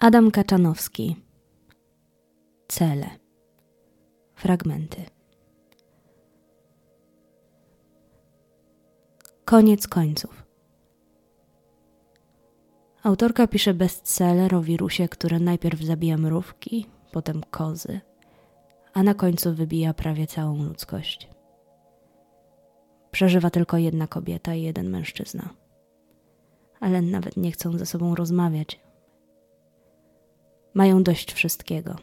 Adam Kaczanowski. Cele. Fragmenty. Koniec końców. Autorka pisze bestseller o wirusie, który najpierw zabija mrówki, potem kozy, a na końcu wybija prawie całą ludzkość. Przeżywa tylko jedna kobieta i jeden mężczyzna. Ale nawet nie chcą ze sobą rozmawiać. Mają dość wszystkiego.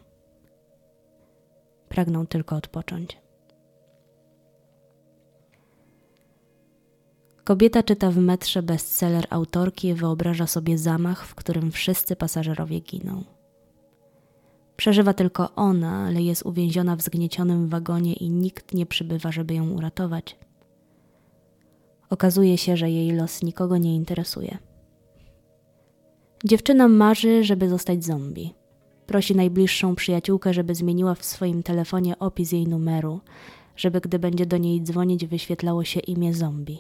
Pragną tylko odpocząć. Kobieta czyta w metrze bestseller autorki i wyobraża sobie zamach, w którym wszyscy pasażerowie giną. Przeżywa tylko ona, ale jest uwięziona w zgniecionym wagonie i nikt nie przybywa, żeby ją uratować. Okazuje się, że jej los nikogo nie interesuje. Dziewczyna marzy, żeby zostać zombie. Prosi najbliższą przyjaciółkę, żeby zmieniła w swoim telefonie opis jej numeru, żeby gdy będzie do niej dzwonić, wyświetlało się imię zombie.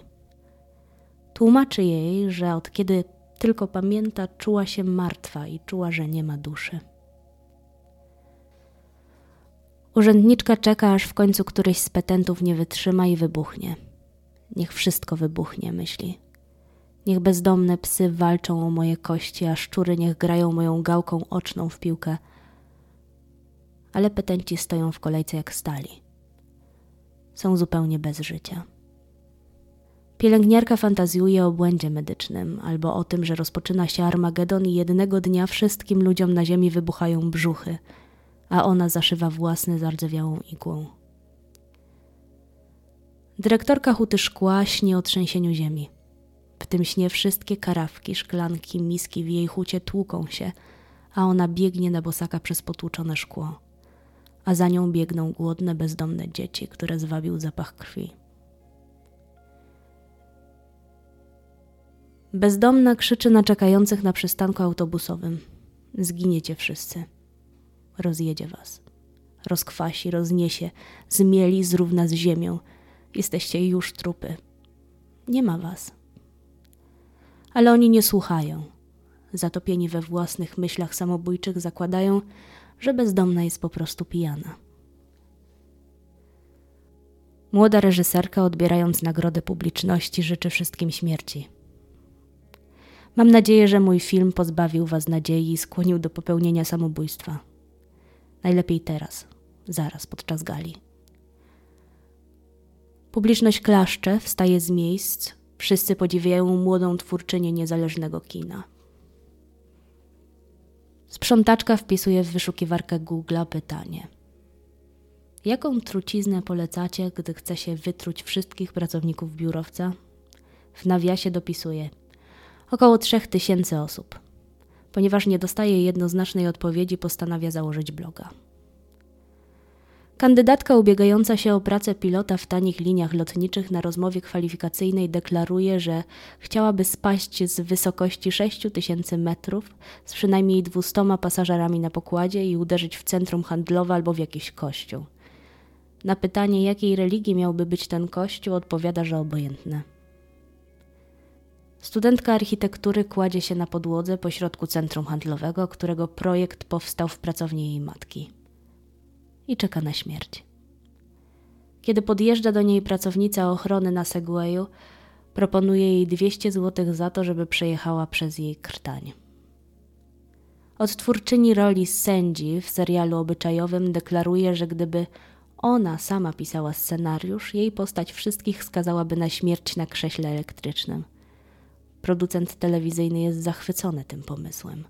Tłumaczy jej, że od kiedy tylko pamięta, czuła się martwa i czuła, że nie ma duszy. Urzędniczka czeka, aż w końcu któryś z petentów nie wytrzyma i wybuchnie. Niech wszystko wybuchnie, myśli. Niech bezdomne psy walczą o moje kości, a szczury niech grają moją gałką oczną w piłkę. Ale petenci stoją w kolejce jak stali. Są zupełnie bez życia. Pielęgniarka fantazjuje o błędzie medycznym albo o tym, że rozpoczyna się Armagedon i jednego dnia wszystkim ludziom na ziemi wybuchają brzuchy, a ona zaszywa własny zardzewiałą igłą. Dyrektorka huty szkła śni o trzęsieniu ziemi. W tym śnie wszystkie karawki, szklanki, miski w jej hucie tłuką się, a ona biegnie na bosaka przez potłuczone szkło. A za nią biegną głodne, bezdomne dzieci, które zwabił zapach krwi. Bezdomna krzyczy na czekających na przystanku autobusowym. Zginiecie wszyscy. Rozjedzie was. Rozkwasi, rozniesie, zmieli, zrówna z ziemią. Jesteście już trupy. Nie ma was. Ale oni nie słuchają. Zatopieni we własnych myślach samobójczych zakładają, że bezdomna jest po prostu pijana. Młoda reżyserka, odbierając nagrodę publiczności, życzy wszystkim śmierci. Mam nadzieję, że mój film pozbawił Was nadziei i skłonił do popełnienia samobójstwa. Najlepiej teraz, zaraz podczas gali. Publiczność klaszcze, wstaje z miejsc, wszyscy podziwiają młodą twórczynię niezależnego kina. Sprzątaczka wpisuje w wyszukiwarkę Google'a pytanie. Jaką truciznę polecacie, gdy chce się wytruć wszystkich pracowników biurowca? W nawiasie dopisuje – około 3000 osób. Ponieważ nie dostaje jednoznacznej odpowiedzi, postanawia założyć bloga. Kandydatka ubiegająca się o pracę pilota w tanich liniach lotniczych na rozmowie kwalifikacyjnej deklaruje, że chciałaby spaść z wysokości 6000 metrów z przynajmniej 200 pasażerami na pokładzie i uderzyć w centrum handlowe albo w jakiś kościół. Na pytanie, jakiej religii miałby być ten kościół, odpowiada, że obojętne. Studentka architektury kładzie się na podłodze pośrodku centrum handlowego, którego projekt powstał w pracowni jej matki. I czeka na śmierć. Kiedy podjeżdża do niej pracownica ochrony na Segwayu, proponuje jej 200 zł za to, żeby przejechała przez jej krtań. Odtwórczyni roli sędzi w serialu obyczajowym deklaruje, że gdyby ona sama pisała scenariusz, jej postać wszystkich skazałaby na śmierć na krześle elektrycznym. Producent telewizyjny jest zachwycony tym pomysłem.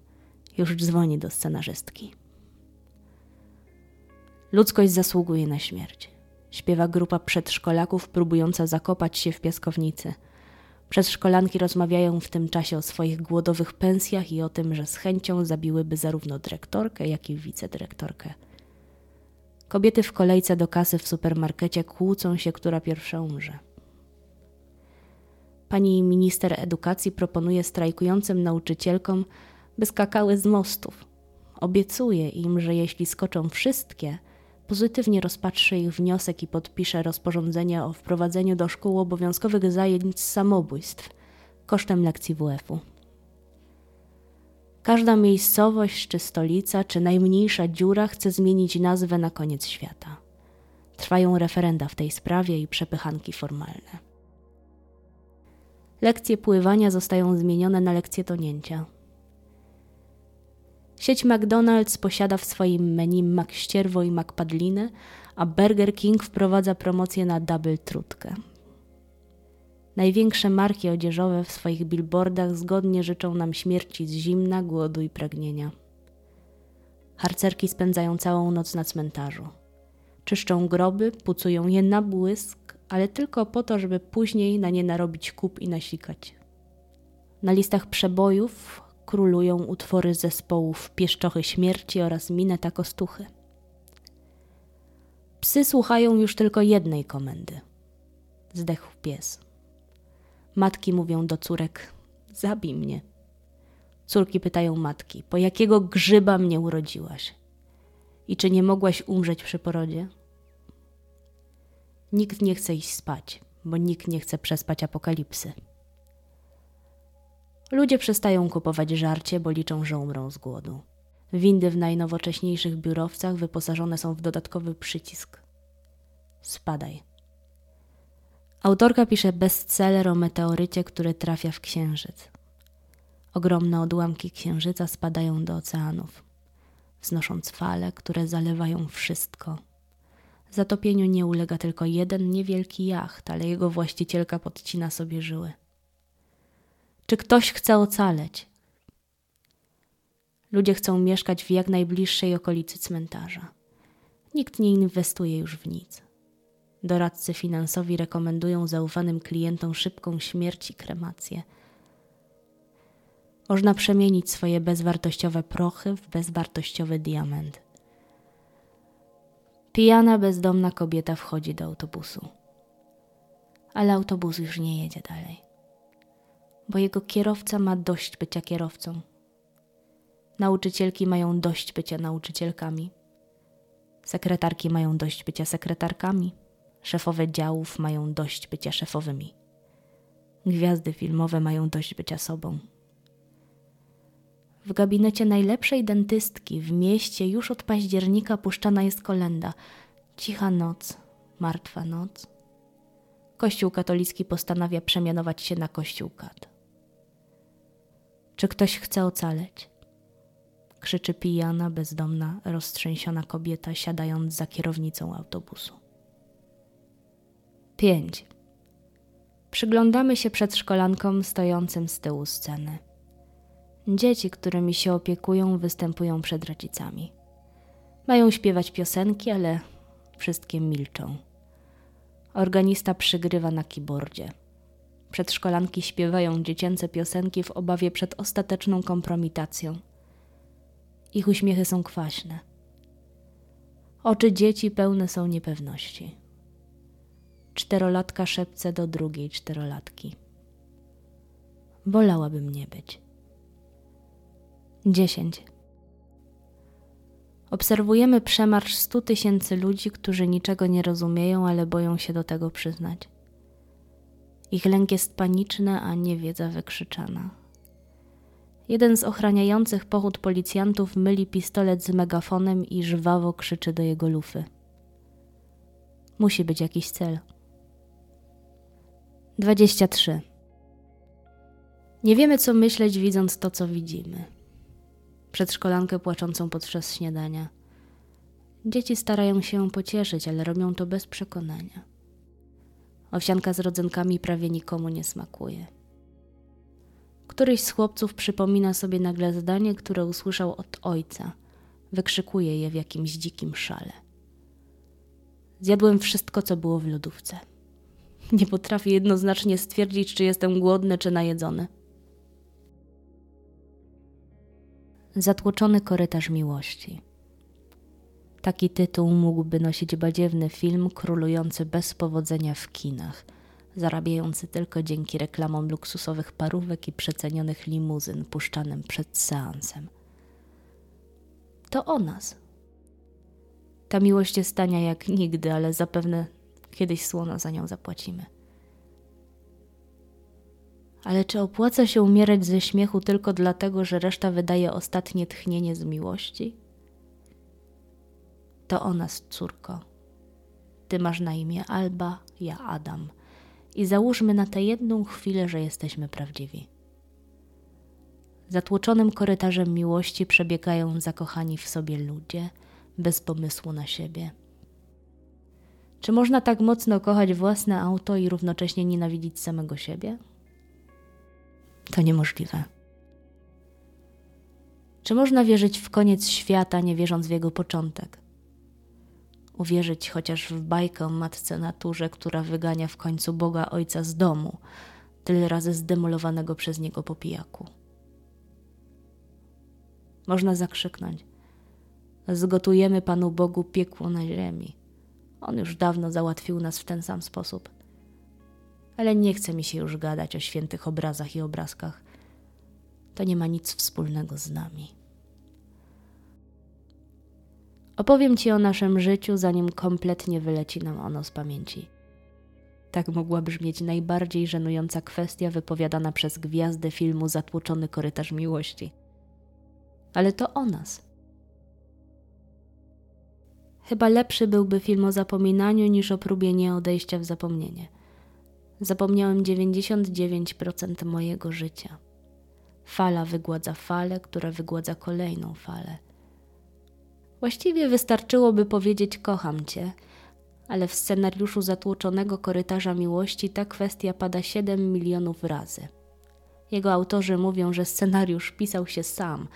Już dzwoni do scenarzystki. Ludzkość zasługuje na śmierć. Śpiewa grupa przedszkolaków próbująca zakopać się w piaskownicy. Przedszkolanki rozmawiają w tym czasie o swoich głodowych pensjach i o tym, że z chęcią zabiłyby zarówno dyrektorkę, jak i wicedyrektorkę. Kobiety w kolejce do kasy w supermarkecie kłócą się, która pierwsza umrze. Pani minister edukacji proponuje strajkującym nauczycielkom, by skakały z mostów. Obiecuje im, że jeśli skoczą wszystkie, pozytywnie rozpatrzy ich wniosek i podpisze rozporządzenie o wprowadzeniu do szkół obowiązkowych zajęć samobójstw kosztem lekcji WF-u. Każda miejscowość, czy stolica, czy najmniejsza dziura chce zmienić nazwę na koniec świata. Trwają referenda w tej sprawie i przepychanki formalne. Lekcje pływania zostają zmienione na lekcje tonięcia. Sieć McDonald's posiada w swoim menu McStierwo i McPadlinę, a Burger King wprowadza promocję na double trutkę. Największe marki odzieżowe w swoich billboardach zgodnie życzą nam śmierci z zimna, głodu i pragnienia. Harcerki spędzają całą noc na cmentarzu. Czyszczą groby, pucują je na błysk, ale tylko po to, żeby później na nie narobić kup i nasikać. Na listach przebojów królują utwory zespołów Pieszczochy Śmierci oraz Mineta Kostuchy. Psy słuchają już tylko jednej komendy. Zdechł pies. Matki mówią do córek: Zabij mnie. Córki pytają matki: Po jakiego grzyba mnie urodziłaś? I czy nie mogłaś umrzeć przy porodzie? Nikt nie chce iść spać, bo nikt nie chce przespać apokalipsy. Ludzie przestają kupować żarcie, bo liczą, że umrą z głodu. Windy w najnowocześniejszych biurowcach wyposażone są w dodatkowy przycisk. Spadaj. Autorka pisze bestseller o meteorycie, który trafia w księżyc. Ogromne odłamki księżyca spadają do oceanów, wznosząc fale, które zalewają wszystko. Zatopieniu nie ulega tylko jeden niewielki jacht, ale jego właścicielka podcina sobie żyły. Czy ktoś chce ocaleć? Ludzie chcą mieszkać w jak najbliższej okolicy cmentarza. Nikt nie inwestuje już w nic. Doradcy finansowi rekomendują zaufanym klientom szybką śmierć i kremację. Można przemienić swoje bezwartościowe prochy w bezwartościowy diament. Pijana, bezdomna kobieta wchodzi do autobusu. Ale autobus już nie jedzie dalej, bo jego kierowca ma dość bycia kierowcą. Nauczycielki mają dość bycia nauczycielkami. Sekretarki mają dość bycia sekretarkami. Szefowe działów mają dość bycia szefowymi. Gwiazdy filmowe mają dość bycia sobą. W gabinecie najlepszej dentystki w mieście już od października puszczana jest kolenda. Cicha noc, martwa noc. Kościół katolicki postanawia przemianować się na kościół kat. Czy ktoś chce ocaleć? Krzyczy pijana, bezdomna, roztrzęsiona kobieta, siadając za kierownicą autobusu. 5. Przyglądamy się przedszkolankom stojącym z tyłu sceny. Dzieci, którymi się opiekują, występują przed rodzicami. Mają śpiewać piosenki, ale wszystkie milczą. Organista przygrywa na keyboardzie. Przedszkolanki śpiewają dziecięce piosenki w obawie przed ostateczną kompromitacją. Ich uśmiechy są kwaśne. Oczy dzieci pełne są niepewności. Czterolatka szepce do drugiej czterolatki. Wolałabym nie być. Dziesięć. Obserwujemy przemarsz stu tysięcy ludzi, którzy niczego nie rozumieją, ale boją się do tego przyznać. Ich lęk jest paniczny, a niewiedza wykrzyczana. Jeden z ochraniających pochód policjantów myli pistolet z megafonem i żwawo krzyczy do jego lufy. Musi być jakiś cel. 23. Nie wiemy, co myśleć, widząc to, co widzimy. Przedszkolankę płaczącą podczas śniadania. Dzieci starają się pocieszyć, ale robią to bez przekonania. Owsianka z rodzynkami prawie nikomu nie smakuje. Któryś z chłopców przypomina sobie nagle zdanie, które usłyszał od ojca. Wykrzykuje je w jakimś dzikim szale. Zjadłem wszystko, co było w lodówce. Nie potrafię jednoznacznie stwierdzić, czy jestem głodny, czy najedzony. Zatłoczony korytarz miłości. Taki tytuł mógłby nosić badziewny film królujący bez powodzenia w kinach, zarabiający tylko dzięki reklamom luksusowych parówek i przecenionych limuzyn puszczanym przed seansem. To o nas. Ta miłość jest tania jak nigdy, ale zapewne Kiedyś słono za nią zapłacimy. Ale czy opłaca się umierać ze śmiechu tylko dlatego, że reszta wydaje ostatnie tchnienie z miłości? To o nas, córko. Ty masz na imię Alba, ja Adam. I załóżmy na tę jedną chwilę, że jesteśmy prawdziwi. Zatłoczonym korytarzem miłości przebiegają zakochani w sobie ludzie, bez pomysłu na siebie. Czy można tak mocno kochać własne auto i równocześnie nienawidzić samego siebie? To niemożliwe. Czy można wierzyć w koniec świata, nie wierząc w jego początek? Uwierzyć chociaż w bajkę matce naturze, która wygania w końcu Boga Ojca z domu, tyle razy zdemolowanego przez niego po pijaku. Można zakrzyknąć: Zgotujemy Panu Bogu piekło na ziemi. On już dawno załatwił nas w ten sam sposób. Ale nie chce mi się już gadać o świętych obrazach i obrazkach. To nie ma nic wspólnego z nami. Opowiem Ci o naszym życiu, zanim kompletnie wyleci nam ono z pamięci. Tak mogła brzmieć najbardziej żenująca kwestia wypowiadana przez gwiazdę filmu Zatłoczony korytarz miłości. Ale to o nas. Chyba lepszy byłby film o zapominaniu niż o próbie nieodejścia w zapomnienie. Zapomniałem 99% mojego życia. Fala wygładza falę, która wygładza kolejną falę. Właściwie wystarczyłoby powiedzieć kocham cię, ale w scenariuszu zatłoczonego korytarza miłości ta kwestia pada 7 milionów razy. Jego autorzy mówią, że scenariusz pisał się sam,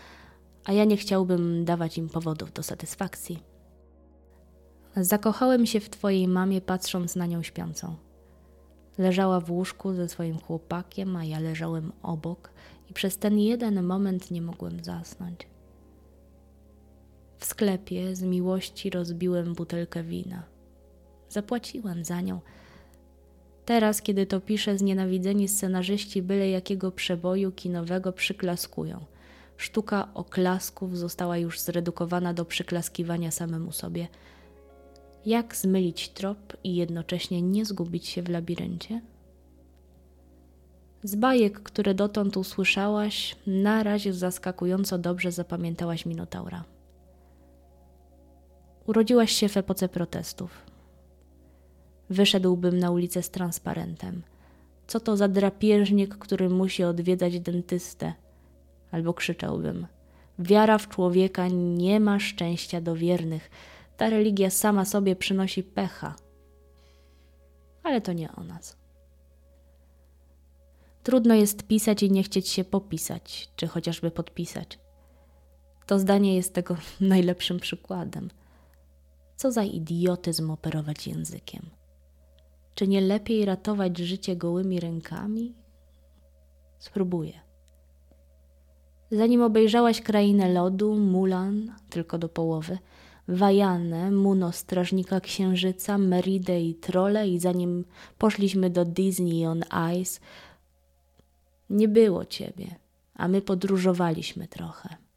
a ja nie chciałbym dawać im powodów do satysfakcji. Zakochałem się w twojej mamie, patrząc na nią śpiącą. Leżała w łóżku ze swoim chłopakiem, a ja leżałem obok i przez ten jeden moment nie mogłem zasnąć. W sklepie z miłości rozbiłem butelkę wina. Zapłaciłem za nią. Teraz, kiedy to piszę, znienawidzeni scenarzyści byle jakiego przeboju kinowego przyklaskują. Sztuka oklasków została już zredukowana do przyklaskiwania samemu sobie. Jak zmylić trop i jednocześnie nie zgubić się w labiryncie? Z bajek, które dotąd usłyszałaś, na razie zaskakująco dobrze zapamiętałaś Minotaura. Urodziłaś się w epoce protestów. Wyszedłbym na ulicę z transparentem. Co to za drapieżnik, który musi odwiedzać dentystę? Albo krzyczałbym: Wiara w człowieka nie ma szczęścia do wiernych. Ta religia sama sobie przynosi pecha. Ale to nie o nas. Trudno jest pisać i nie chcieć się popisać, czy chociażby podpisać. To zdanie jest tego najlepszym przykładem. Co za idiotyzm operować językiem? Czy nie lepiej ratować życie gołymi rękami? Spróbuję. Zanim obejrzałaś krainę lodu, Mulan, tylko do połowy, Wajanę, Muno Strażnika Księżyca, Meridę i Trole i zanim poszliśmy do Disney on Ice, nie było ciebie, a my podróżowaliśmy trochę.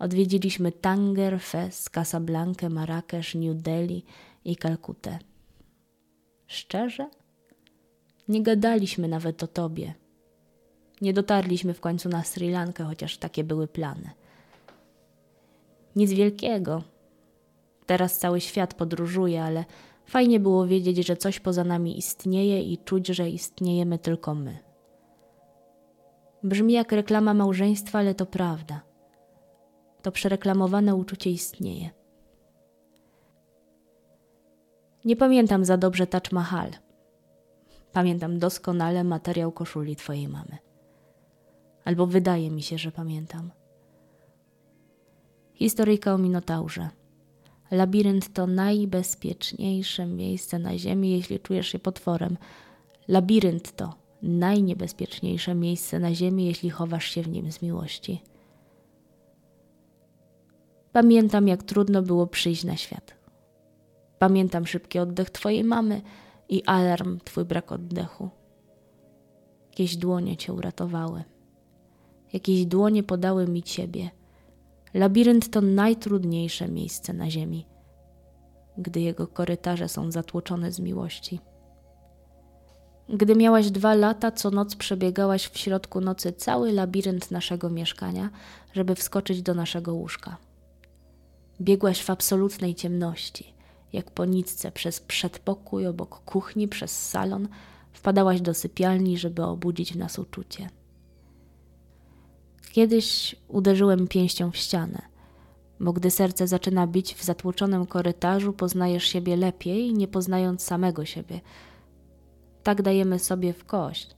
Odwiedziliśmy Tanger, Fez, Casablanca, Marrakesz, New Delhi i Kalkutę. Szczerze? Nie gadaliśmy nawet o tobie. Nie dotarliśmy w końcu na Sri Lankę, chociaż takie były plany. Nic wielkiego. Teraz cały świat podróżuje, ale fajnie było wiedzieć, że coś poza nami istnieje i czuć, że istniejemy tylko my. Brzmi jak reklama małżeństwa, ale to prawda to przereklamowane uczucie istnieje. Nie pamiętam za dobrze Taj Mahal. Pamiętam doskonale materiał koszuli twojej mamy. Albo wydaje mi się, że pamiętam. Historyjka o Minotaurze. Labirynt to najbezpieczniejsze miejsce na ziemi, jeśli czujesz się potworem. Labirynt to najniebezpieczniejsze miejsce na ziemi, jeśli chowasz się w nim z miłości. Pamiętam, jak trudno było przyjść na świat. Pamiętam szybki oddech Twojej mamy i alarm Twój brak oddechu. Jakieś dłonie Cię uratowały. Jakieś dłonie podały mi Ciebie. Labirynt to najtrudniejsze miejsce na ziemi, gdy jego korytarze są zatłoczone z miłości. Gdy miałaś dwa lata, co noc przebiegałaś w środku nocy cały labirynt naszego mieszkania, żeby wskoczyć do naszego łóżka. Biegłaś w absolutnej ciemności, jak po nitce przez przedpokój obok kuchni, przez salon, wpadałaś do sypialni, żeby obudzić nas uczucie. Kiedyś uderzyłem pięścią w ścianę, bo gdy serce zaczyna bić w zatłoczonym korytarzu, poznajesz siebie lepiej, nie poznając samego siebie. Tak dajemy sobie w kość.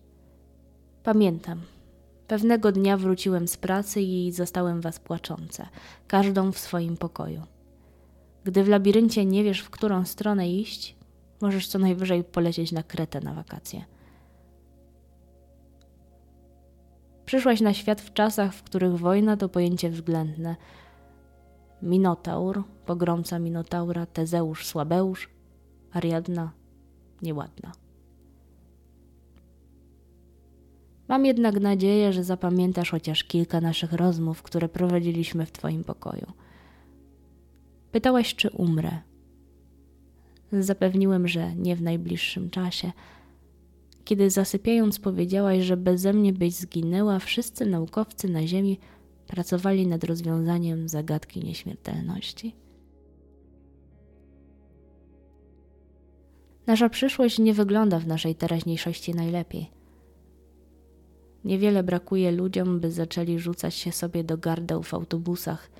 Pamiętam. Pewnego dnia wróciłem z pracy i zastałem was płaczące, każdą w swoim pokoju. Gdy w labiryncie nie wiesz, w którą stronę iść, możesz co najwyżej polecieć na Kretę na wakacje. Przyszłaś na świat w czasach, w których wojna to pojęcie względne. Minotaur, pogromca Minotaura, Tezeusz, Słabeusz, Ariadna, nieładna. Mam jednak nadzieję, że zapamiętasz chociaż kilka naszych rozmów, które prowadziliśmy w Twoim pokoju. Pytałaś, czy umrę. Zapewniłem, że nie w najbliższym czasie – kiedy zasypiając powiedziałaś, że beze mnie byś zginęła, wszyscy naukowcy na Ziemi pracowali nad rozwiązaniem zagadki nieśmiertelności. Nasza przyszłość nie wygląda w naszej teraźniejszości najlepiej. Niewiele brakuje ludziom, by zaczęli rzucać się sobie do gardeł w autobusach.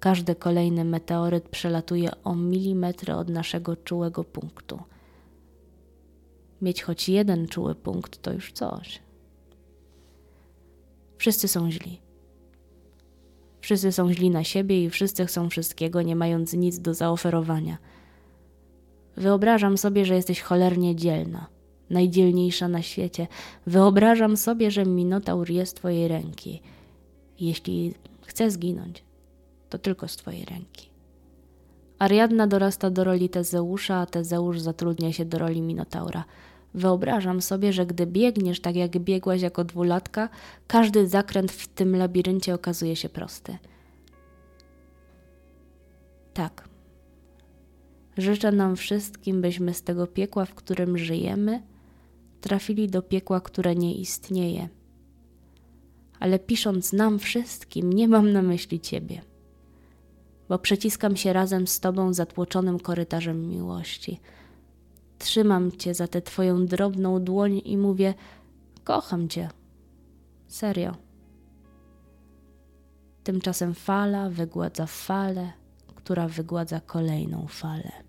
Każdy kolejny meteoryt przelatuje o milimetry od naszego czułego punktu – Mieć choć jeden czuły punkt to już coś. Wszyscy są źli. Wszyscy są źli na siebie i wszyscy chcą wszystkiego, nie mając nic do zaoferowania. Wyobrażam sobie, że jesteś cholernie dzielna, najdzielniejsza na świecie. Wyobrażam sobie, że Minotaur jest twojej ręki. Jeśli chce zginąć, to tylko z twojej ręki. Ariadna dorasta do roli Tezeusza, a Tezeusz zatrudnia się do roli Minotaura. Wyobrażam sobie, że gdy biegniesz tak jak biegłaś jako dwulatka, każdy zakręt w tym labiryncie okazuje się prosty. Tak. Życzę nam wszystkim, byśmy z tego piekła, w którym żyjemy, trafili do piekła, które nie istnieje. Ale pisząc nam wszystkim, nie mam na myśli Ciebie bo przeciskam się razem z Tobą zatłoczonym korytarzem miłości. Trzymam Cię za tę Twoją drobną dłoń i mówię: Kocham Cię. Serio. Tymczasem fala wygładza falę, która wygładza kolejną falę.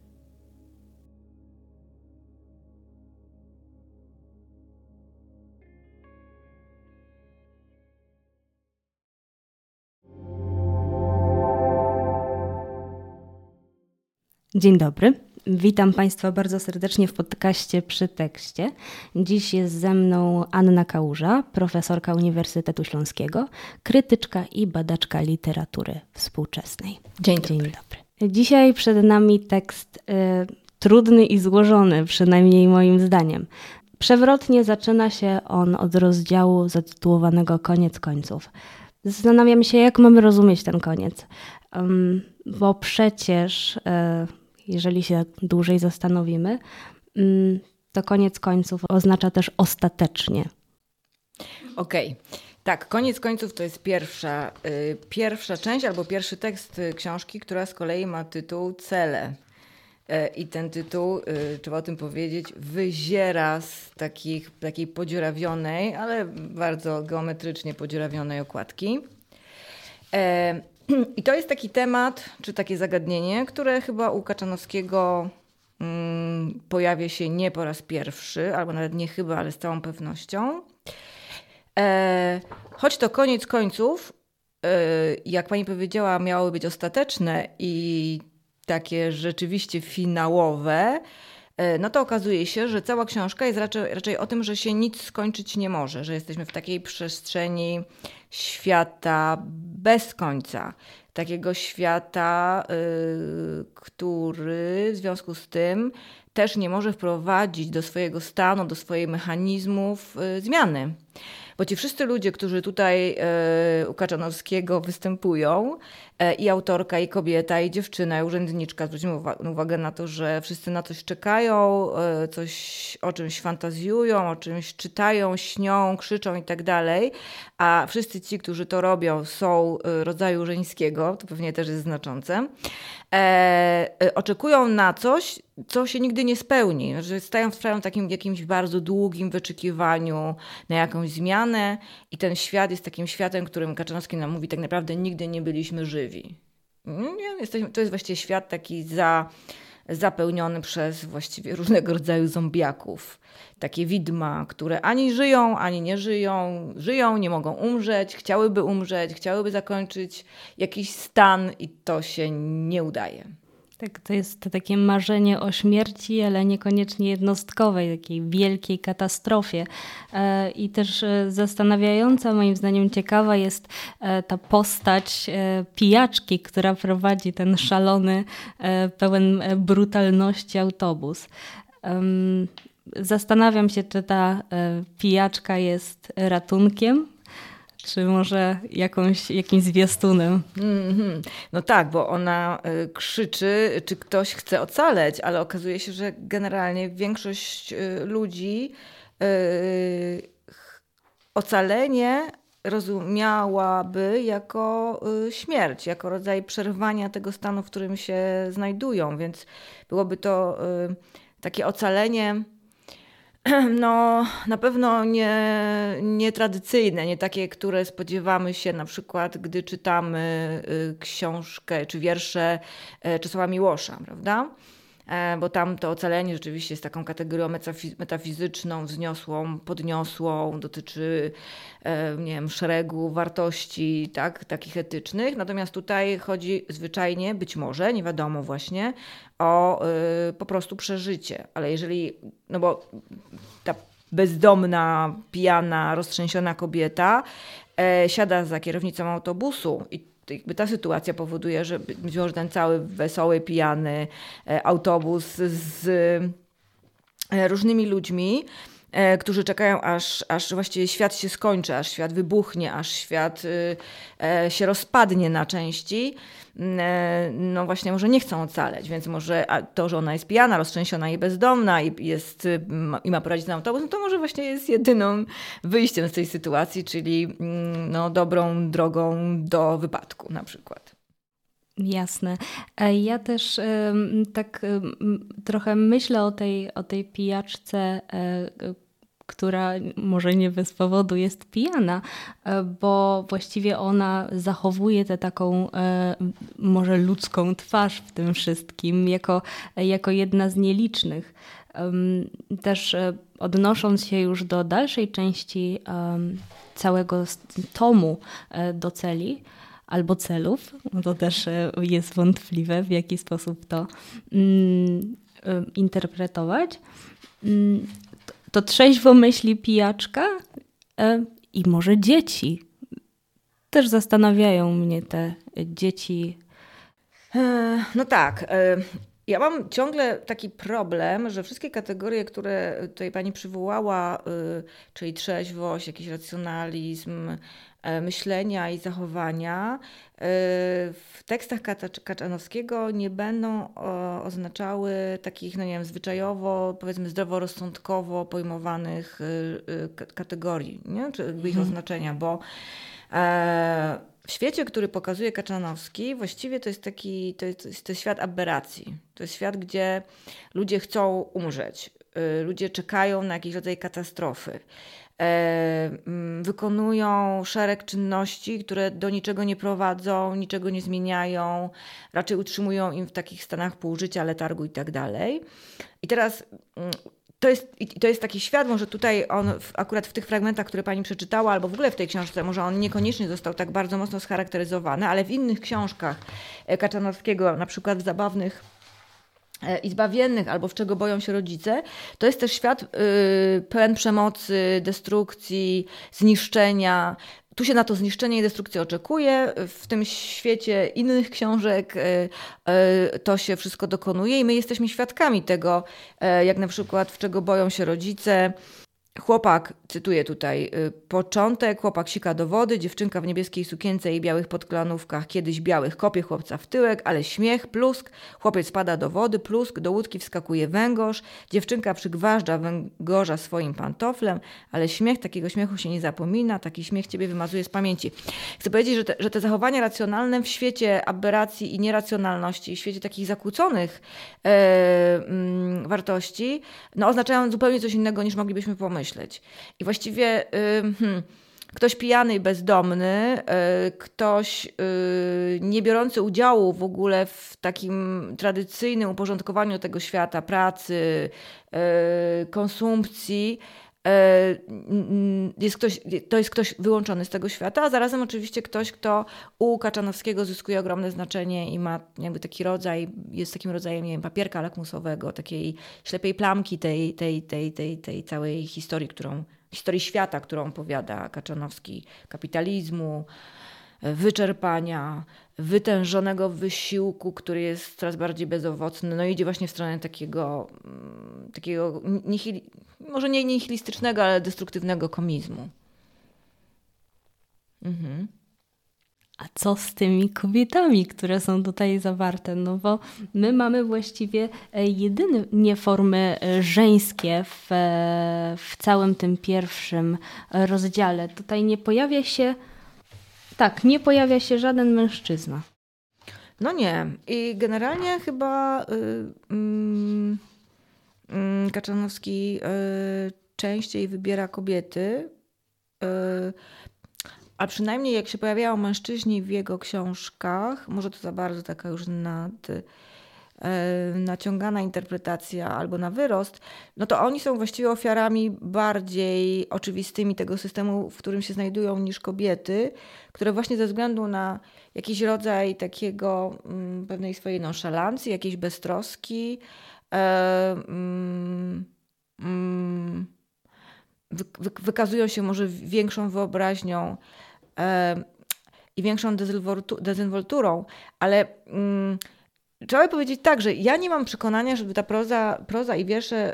Dzień dobry. Witam Państwa bardzo serdecznie w podcaście przy tekście. Dziś jest ze mną Anna Kałuża, profesorka Uniwersytetu Śląskiego, krytyczka i badaczka literatury współczesnej. Dzień dobry. Dzień dobry. Dzisiaj przed nami tekst y, trudny i złożony, przynajmniej moim zdaniem. Przewrotnie zaczyna się on od rozdziału zatytułowanego Koniec końców. Zastanawiam się, jak mamy rozumieć ten koniec. Um, bo przecież y, jeżeli się dłużej zastanowimy, mm, to koniec końców oznacza też ostatecznie. Okej. Okay. Tak, koniec końców to jest pierwsza, y, pierwsza część albo pierwszy tekst y, książki, która z kolei ma tytuł Cele. Y, I ten tytuł, y, trzeba o tym powiedzieć, wyziera z takich, takiej podziurawionej, ale bardzo geometrycznie podziurawionej okładki. I to jest taki temat, czy takie zagadnienie, które chyba u Kaczanowskiego mm, pojawia się nie po raz pierwszy, albo nawet nie chyba, ale z całą pewnością. E, choć to koniec końców, e, jak pani powiedziała, miało być ostateczne i takie rzeczywiście finałowe, e, no to okazuje się, że cała książka jest raczej, raczej o tym, że się nic skończyć nie może, że jesteśmy w takiej przestrzeni świata bez końca. Takiego świata, yy, który w związku z tym też nie może wprowadzić do swojego stanu, do swoich mechanizmów yy, zmiany. Bo ci wszyscy ludzie, którzy tutaj e, u Kaczanowskiego występują, e, i autorka, i kobieta, i dziewczyna, i urzędniczka, zwróćmy uwagę na to, że wszyscy na coś czekają, e, coś o czymś fantazjują, o czymś czytają, śnią, krzyczą i tak dalej, a wszyscy ci, którzy to robią, są rodzaju żeńskiego, to pewnie też jest znaczące, oczekują na coś, co się nigdy nie spełni, że stają w takim jakimś bardzo długim wyczekiwaniu na jakąś zmianę i ten świat jest takim światem, którym Kaczanowski nam mówi, tak naprawdę nigdy nie byliśmy żywi. Nie, to jest właściwie świat taki za, zapełniony przez właściwie różnego rodzaju zombiaków. Takie widma, które ani żyją, ani nie żyją, żyją, nie mogą umrzeć, chciałyby umrzeć, chciałyby zakończyć jakiś stan i to się nie udaje. Tak, to jest to takie marzenie o śmierci, ale niekoniecznie jednostkowej, takiej wielkiej katastrofie. E, I też e, zastanawiająca, moim zdaniem ciekawa jest e, ta postać pijaczki, która prowadzi ten szalony, pełen brutalności autobus. Zastanawiam się, czy ta pijaczka jest ratunkiem czy może jakąś, jakimś zwiastunem. Mm -hmm. No tak, bo ona y, krzyczy, czy ktoś chce ocaleć, ale okazuje się, że generalnie większość y, ludzi y, ocalenie rozumiałaby jako śmierć, jako rodzaj przerwania tego stanu, w którym się znajdują, więc byłoby to takie ocalenie no, na pewno nie, nietradycyjne, nie takie, które spodziewamy się na przykład, gdy czytamy y, książkę czy wiersze y, Czesława Miłosza, prawda? E, bo tam to ocalenie rzeczywiście jest taką kategorią metafizyczną, wzniosłą, podniosłą, dotyczy e, nie wiem, szeregu wartości tak, takich etycznych. Natomiast tutaj chodzi zwyczajnie, być może, nie wiadomo właśnie, o y, po prostu przeżycie. Ale jeżeli, no bo ta bezdomna, pijana, roztrzęsiona kobieta e, siada za kierownicą autobusu i jakby ta sytuacja powoduje, że być może ten cały wesoły, pijany e, autobus z e, różnymi ludźmi, którzy czekają, aż, aż właściwie świat się skończy, aż świat wybuchnie, aż świat się rozpadnie na części, no właśnie może nie chcą ocaleć, więc może to, że ona jest pijana, roztrzęsiona i bezdomna i, jest, i ma prowadzić na autobus, no to może właśnie jest jedyną wyjściem z tej sytuacji, czyli mm, no, dobrą drogą do wypadku na przykład. Jasne. E, ja też tak trochę myślę o tej, o tej pijaczce, e, która może nie bez powodu jest pijana, e, bo właściwie ona zachowuje tę taką e, może ludzką twarz w tym wszystkim, jako, jako jedna z nielicznych. Też e, odnosząc się już do dalszej części całego tomu do celi, albo celów, no to też jest wątpliwe, w jaki sposób to mm, interpretować. To trzeźwo myśli pijaczka e, i może dzieci. Też zastanawiają mnie te dzieci. E, no tak. E, ja mam ciągle taki problem, że wszystkie kategorie, które tutaj pani przywołała, czyli trzeźwość, jakiś racjonalizm, myślenia i zachowania e, w tekstach Kaczanowskiego nie będą oznaczały takich, no nie wiem, zwyczajowo, powiedzmy zdroworozsądkowo pojmowanych e, kategorii, nie? czy ich mhm. oznaczenia, bo w świecie, który pokazuje Kaczanowski, właściwie to jest taki, to jest, to jest świat aberracji. To jest świat, gdzie ludzie chcą umrzeć. Ludzie czekają na jakiś rodzaj katastrofy. E, mm, wykonują szereg czynności, które do niczego nie prowadzą, niczego nie zmieniają, raczej utrzymują im w takich stanach półżycia, letargu i tak dalej. I teraz mm, to jest, to jest taki świat, może tutaj on akurat w tych fragmentach, które pani przeczytała, albo w ogóle w tej książce, może on niekoniecznie został tak bardzo mocno scharakteryzowany, ale w innych książkach e, Kaczanowskiego, na przykład w zabawnych i zbawiennych, albo w czego boją się rodzice, to jest też świat yy, pełen przemocy, destrukcji, zniszczenia. Tu się na to zniszczenie i destrukcję oczekuje. W tym świecie innych książek yy, yy, to się wszystko dokonuje i my jesteśmy świadkami tego, jak na przykład w czego boją się rodzice, Chłopak, cytuję tutaj, y, początek, chłopak sika do wody, dziewczynka w niebieskiej sukience i białych podklanówkach, kiedyś białych, kopie chłopca w tyłek, ale śmiech, plusk, chłopiec spada do wody, plusk, do łódki wskakuje węgorz, dziewczynka przygważdża węgorza swoim pantoflem, ale śmiech, takiego śmiechu się nie zapomina, taki śmiech ciebie wymazuje z pamięci. Chcę powiedzieć, że te, że te zachowania racjonalne w świecie aberracji i nieracjonalności, w świecie takich zakłóconych mm, wartości, no oznaczają zupełnie coś innego niż moglibyśmy pomyśleć myśleć. I właściwie hmm, ktoś pijany i bezdomny, y, ktoś y, nie biorący udziału w ogóle w takim tradycyjnym uporządkowaniu tego świata, pracy, y, konsumpcji, jest ktoś, to jest ktoś wyłączony z tego świata, a zarazem oczywiście ktoś, kto u Kaczanowskiego zyskuje ogromne znaczenie i ma jakby taki rodzaj, jest takim rodzajem, nie wiem, papierka lakmusowego, takiej ślepej plamki tej, tej, tej, tej, tej całej historii, którą, historii świata, którą opowiada Kaczanowski, kapitalizmu, wyczerpania, wytężonego wysiłku, który jest coraz bardziej bezowocny, no idzie właśnie w stronę takiego, mm, takiego nihil, może nie nihilistycznego, ale destruktywnego komizmu. Mhm. A co z tymi kobietami, które są tutaj zawarte? No bo my mamy właściwie e, jedynie formy e, żeńskie w, e, w całym tym pierwszym rozdziale. Tutaj nie pojawia się tak, nie pojawia się żaden mężczyzna. No nie. I generalnie chyba yy, yy, Kaczanowski yy, częściej wybiera kobiety. Y, a przynajmniej jak się pojawiają mężczyźni w jego książkach, może to za bardzo taka już nad E, naciągana interpretacja albo na wyrost, no to oni są właściwie ofiarami bardziej oczywistymi tego systemu, w którym się znajdują niż kobiety, które właśnie ze względu na jakiś rodzaj takiego mm, pewnej swojej nonszalancji, jakiejś beztroski, mm, mm, wykazują się może większą wyobraźnią e, i większą dezynwolturą, ale Trzeba powiedzieć tak, że ja nie mam przekonania, żeby ta proza, proza i wiersze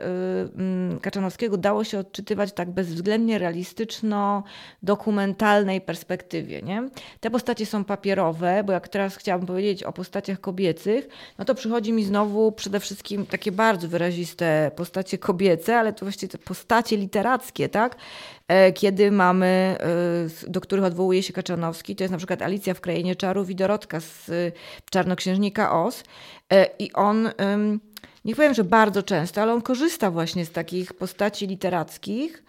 yy, Kaczanowskiego dało się odczytywać tak bezwzględnie realistyczno-dokumentalnej perspektywie. Nie? Te postacie są papierowe, bo jak teraz chciałabym powiedzieć o postaciach kobiecych, no to przychodzi mi znowu przede wszystkim takie bardzo wyraziste postacie kobiece, ale to właściwie te postacie literackie, tak? E, kiedy mamy, e, do których odwołuje się Kaczanowski, to jest na przykład Alicja w Krainie Czarów i Dorotka z e, Czarnoksiężnika Os. I on, nie powiem, że bardzo często, ale on korzysta właśnie z takich postaci literackich,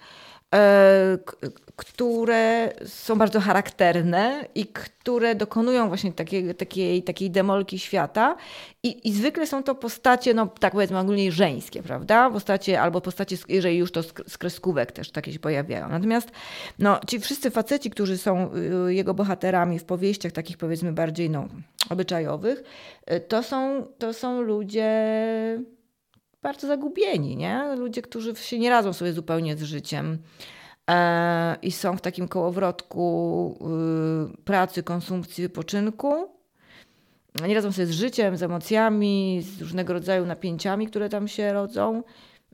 które są bardzo charakterne i które dokonują właśnie takiej, takiej, takiej demolki świata. I, I zwykle są to postacie, no tak powiedzmy ogólnie żeńskie, prawda? Postacie, albo postacie, jeżeli już to z kreskówek też takie się pojawiają. Natomiast no, ci wszyscy faceci, którzy są y, jego bohaterami w powieściach takich powiedzmy bardziej no, obyczajowych, y, to są, to są ludzie bardzo zagubieni, nie? Ludzie, którzy się nie radzą sobie zupełnie z życiem e, i są w takim kołowrotku y, pracy, konsumpcji, wypoczynku. Nie radzą sobie z życiem, z emocjami, z różnego rodzaju napięciami, które tam się rodzą.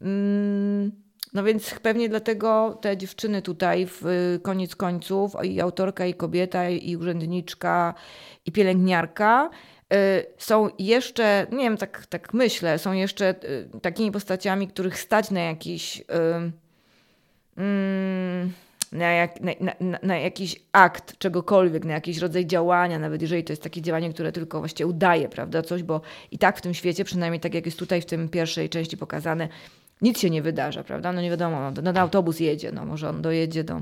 Mm, no więc pewnie dlatego te dziewczyny tutaj w koniec końców, i autorka, i kobieta, i urzędniczka, i pielęgniarka, y, są jeszcze, nie wiem, tak, tak myślę, są jeszcze y, takimi postaciami, których stać na jakiś Mm, na, jak, na, na, na, jakiś akt czegokolwiek, na jakiś rodzaj działania, nawet jeżeli to jest takie działanie, które tylko właściwie udaje, prawda, coś, bo i tak w tym świecie, przynajmniej tak jak jest tutaj w tym pierwszej części pokazane, nic się nie wydarza, prawda, no nie wiadomo, no, no autobus jedzie, no może on dojedzie do,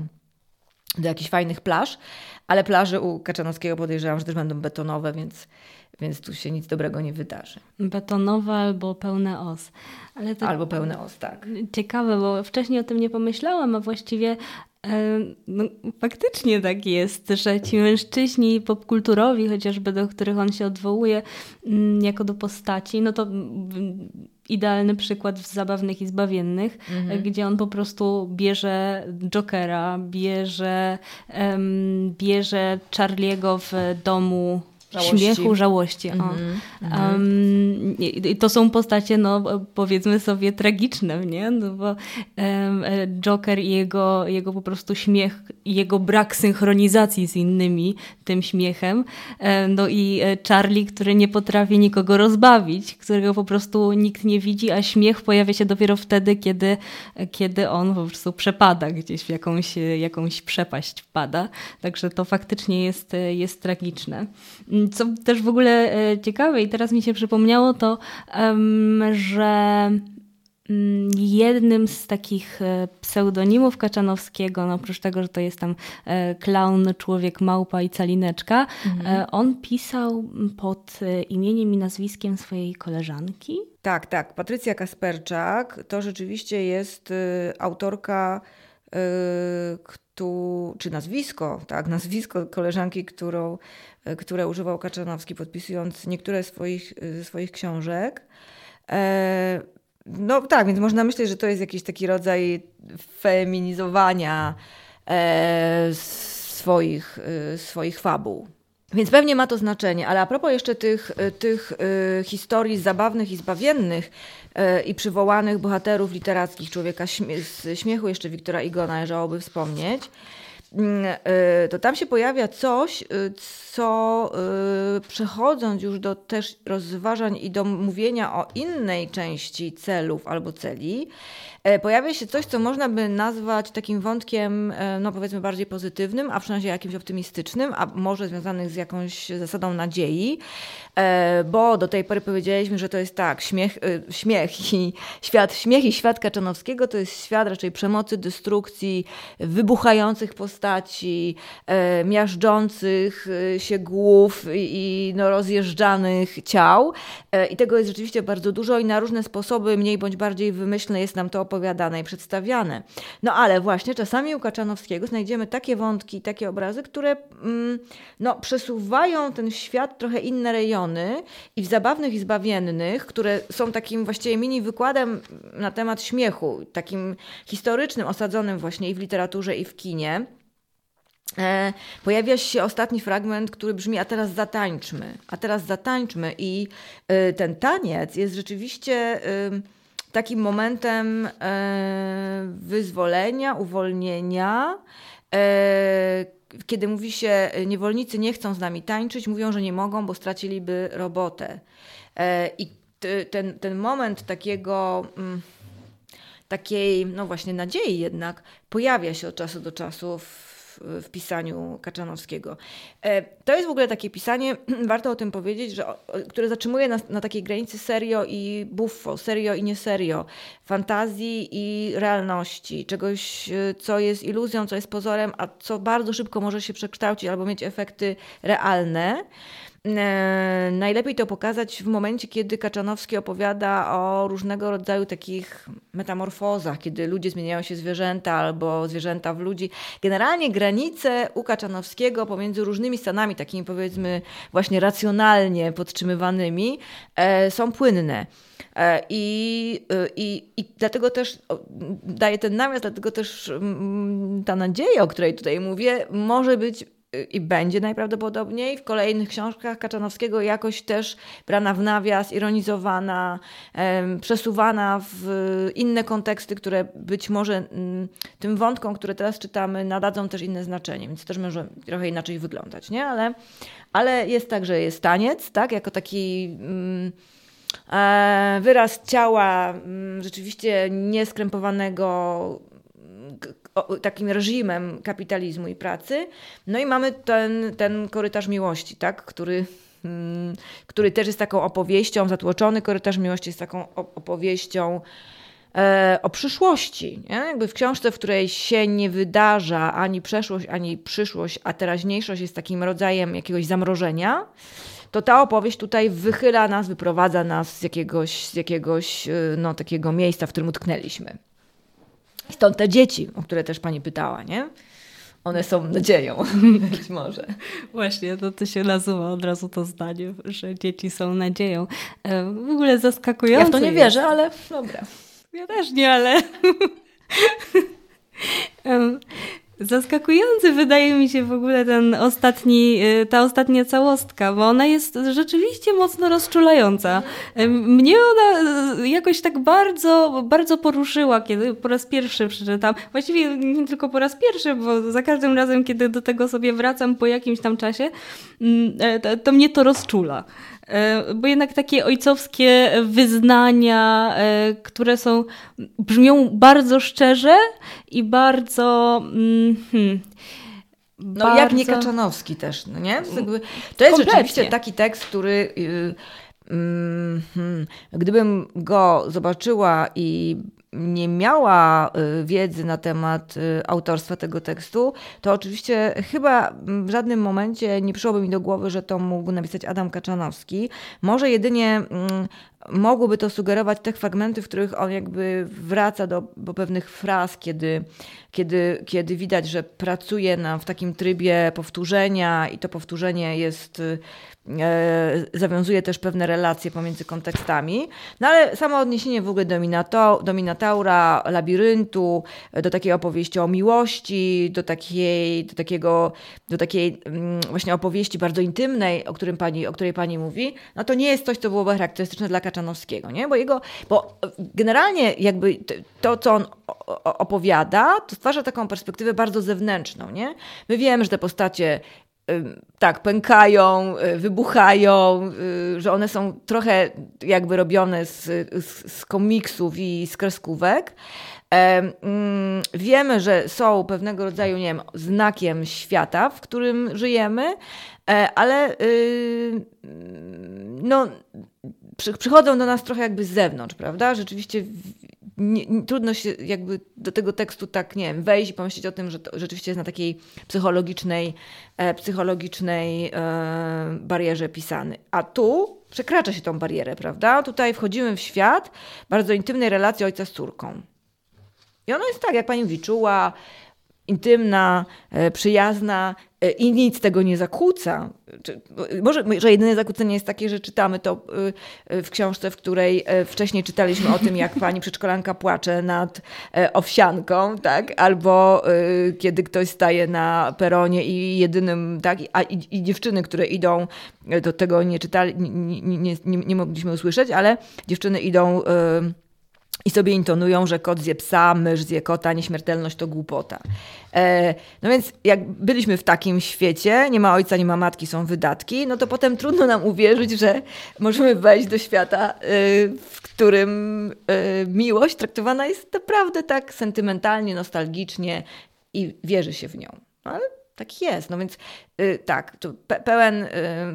do jakichś fajnych plaż, ale plaże u Kaczanowskiego podejrzewam, że też będą betonowe, więc więc tu się nic dobrego nie wydarzy. Betonowe albo pełne os. albo pełne os, tak. Ciekawe, bo wcześniej o tym nie pomyślałam, a właściwie no, faktycznie tak jest, że ci mężczyźni popkulturowi, chociażby do których on się odwołuje mm, jako do postaci, no to idealny przykład w Zabawnych i Zbawiennych, mhm. gdzie on po prostu bierze Jokera, bierze, um, bierze Charliego w domu Żałości. śmiechu, żałości. Mm -hmm. um, I to są postacie, no powiedzmy sobie, tragiczne, nie? No bo um, Joker i jego, jego po prostu śmiech jego brak synchronizacji z innymi tym śmiechem, um, no i e, Charlie, który nie potrafi nikogo rozbawić, którego po prostu nikt nie widzi, a śmiech pojawia się dopiero wtedy, kiedy, kiedy on po prostu przepada gdzieś w jakąś, jakąś przepaść wpada. Także to faktycznie jest, jest tragiczne. Co też w ogóle e, ciekawe i teraz mi się przypomniało to, że mm, jednym z takich e, pseudonimów Kaczanowskiego, no oprócz tego, że to jest tam e, klaun, człowiek, małpa i calineczka, mhm. on pisał pod imieniem i nazwiskiem swojej koleżanki. Tak, tak. Patrycja Kasperczak to rzeczywiście jest autorka, czy nazwisko, tak, nazwisko koleżanki, którą E, które używał Kaczanowski, podpisując niektóre swoich, ze swoich książek. E, no tak, więc można myśleć, że to jest jakiś taki rodzaj feminizowania e, swoich, swoich fabuł. Więc pewnie ma to znaczenie, ale a propos jeszcze tych, tych historii zabawnych i zbawiennych i przywołanych bohaterów literackich człowieka z śmiechu, jeszcze Wiktora Igona należałoby wspomnieć, to tam się pojawia coś, co y, przechodząc już do też rozważań i do mówienia o innej części celów albo celi, e, pojawia się coś, co można by nazwać takim wątkiem, e, no powiedzmy bardziej pozytywnym, a przynajmniej jakimś optymistycznym, a może związanych z jakąś zasadą nadziei, e, bo do tej pory powiedzieliśmy, że to jest tak, śmiech, śmiech i świat, śmiech i świat Kaczanowskiego to jest świat raczej przemocy, destrukcji, wybuchających postaci, miażdżących się głów i no, rozjeżdżanych ciał. E, I tego jest rzeczywiście bardzo dużo i na różne sposoby, mniej bądź bardziej wymyślne, jest nam to opowiadane i przedstawiane. No ale właśnie czasami u Kaczanowskiego znajdziemy takie wątki, takie obrazy, które mm, no, przesuwają ten świat trochę inne rejony i w zabawnych i zbawiennych, które są takim właściwie mini wykładem na temat śmiechu, takim historycznym, osadzonym właśnie i w literaturze, i w kinie E, pojawia się ostatni fragment, który brzmi: A teraz zatańczmy, a teraz zatańczmy. I e, ten taniec jest rzeczywiście takim momentem e, wyzwolenia, uwolnienia. Kiedy mówi się, niewolnicy nie chcą z nami tańczyć, mówią, że nie mogą, bo straciliby robotę. I ten, ten moment takiego mm, takiej, no właśnie, nadziei jednak pojawia się od czasu do czasu w w, pisaniu Kaczanowskiego. E, to jest w ogóle takie pisanie, warto o tym powiedzieć, że, które zatrzymuje nas na takiej granicy serio i buffo, serio i nie serio, fantazji i realności, czegoś, e, co jest iluzją, co jest pozorem, a co bardzo szybko może się przekształcić albo mieć efekty realne. E, najlepiej to pokazać w momencie, kiedy Kaczanowski opowiada o różnego rodzaju takich metamorfozach, kiedy ludzie zmieniają się zwierzęta albo zwierzęta w ludzi. Generalnie granice u Kaczanowskiego pomiędzy różnymi stanami, takimi powiedzmy właśnie racjonalnie podtrzymywanymi, e, są płynne. E, I, i, I dlatego też daję ten nawias, dlatego też mm, ta nadzieja, o której tutaj mówię, może być i będzie najprawdopodobniej w kolejnych książkach Kaczanowskiego jakoś też brana w nawias, ironizowana, przesuwana w inne konteksty, które być może mm, tym wątkom, które teraz czytamy, nadadzą też inne znaczenie, więc też może trochę inaczej wyglądać, nie? Ale, ale jest tak, że jest taniec, tak, jako taki mm, e, wyraz ciała mm, rzeczywiście nieskrępowanego takim reżimem kapitalizmu i pracy. No i mamy ten, ten korytarz miłości, tak, który, mm, który też jest taką opowieścią, zatłoczony korytarz miłości jest taką opowieścią e, o przyszłości. Nie? Jakby w książce, w której się nie wydarza ani przeszłość, ani przyszłość, a teraźniejszość jest takim rodzajem jakiegoś zamrożenia, to ta opowieść tutaj wychyla nas, wyprowadza nas z jakiegoś, z jakiegoś e, no, takiego miejsca, w którym utknęliśmy. Stąd te dzieci, o które też pani pytała, nie? One są nadzieją, być może. Właśnie, to, to się nazywa od razu to zdanie, że dzieci są nadzieją. E, w ogóle zaskakujące. Ja w to nie jest. wierzę, ale dobra. Ja też nie, ale. Zaskakujący wydaje mi się w ogóle ten ostatni, y, ta ostatnia całostka, bo ona jest rzeczywiście mocno rozczulająca. Mnie ona y, jakoś tak bardzo, bardzo poruszyła, kiedy po raz pierwszy przeczytam. Właściwie nie tylko po raz pierwszy, bo za każdym razem, kiedy do tego sobie wracam po jakimś tam czasie, mm, e, to mnie to rozczula. E, bo jednak takie ojcowskie wyznania, e, które są, brzmią bardzo szczerze i bardzo. Mm, hmm, no bardzo... jak nie Kaczanowski też, no nie? To jest Kompletnie. rzeczywiście taki tekst, który. Yy, yy, gdybym go zobaczyła i nie miała y, wiedzy na temat y, autorstwa tego tekstu, to oczywiście chyba w żadnym momencie nie przyszłoby mi do głowy, że to mógł napisać Adam Kaczanowski. Może jedynie mm, mogłoby to sugerować te fragmenty, w których on jakby wraca do, do pewnych fraz, kiedy, kiedy, kiedy widać, że pracuje na, w takim trybie powtórzenia i to powtórzenie jest E, zawiązuje też pewne relacje pomiędzy kontekstami. No ale samo odniesienie w ogóle do, Minato, Minataura, labiryntu, do takiej opowieści o miłości, do takiej, do takiego, do takiej mm, właśnie opowieści bardzo intymnej, o, którym pani, o której pani mówi, no to nie jest coś, co byłoby charakterystyczne dla Kaczanowskiego, nie? Bo jego, bo generalnie jakby to, co on opowiada, to stwarza taką perspektywę bardzo zewnętrzną, nie? My wiemy, że te postacie tak, pękają, y, wybuchają, y, że one są trochę jakby robione z, z, z komiksów i z kreskówek. Mm, wiemy, że są pewnego rodzaju, nie wiem, znakiem świata, w którym żyjemy, e, ale y, no, przychodzą do nas trochę jakby z zewnątrz, prawda? Rzeczywiście nie, trudno się jakby do tego tekstu tak, nie wiem, wejść i pomyśleć o tym, że to rzeczywiście jest na takiej psychologicznej, e, psychologicznej e, barierze pisany. A tu przekracza się tą barierę, prawda? Tutaj wchodzimy w świat bardzo intymnej relacji ojca z córką. I ona jest tak, jak pani mówi, czuła, intymna, e, przyjazna e, i nic tego nie zakłóca. Może, że jedyne zakłócenie jest takie, że czytamy to e, w książce, w której wcześniej czytaliśmy o tym, jak pani przedszkolanka płacze nad owsianką, tak? albo kiedy ktoś staje na peronie i jedynym, tak? A, i, i dziewczyny, które idą, do tego nie czytali, nie, nie, nie, nie mogliśmy usłyszeć, ale dziewczyny idą i sobie intonują, że kot zje psa, mysz zje kota, nieśmiertelność to głupota. E, no więc jak byliśmy w takim świecie, nie ma ojca, nie ma matki, są wydatki, no to potem trudno nam uwierzyć, że możemy wejść do świata, y, w którym y, miłość traktowana jest naprawdę tak sentymentalnie, nostalgicznie i wierzy się w nią. No, ale tak jest. No więc y, tak, pełen,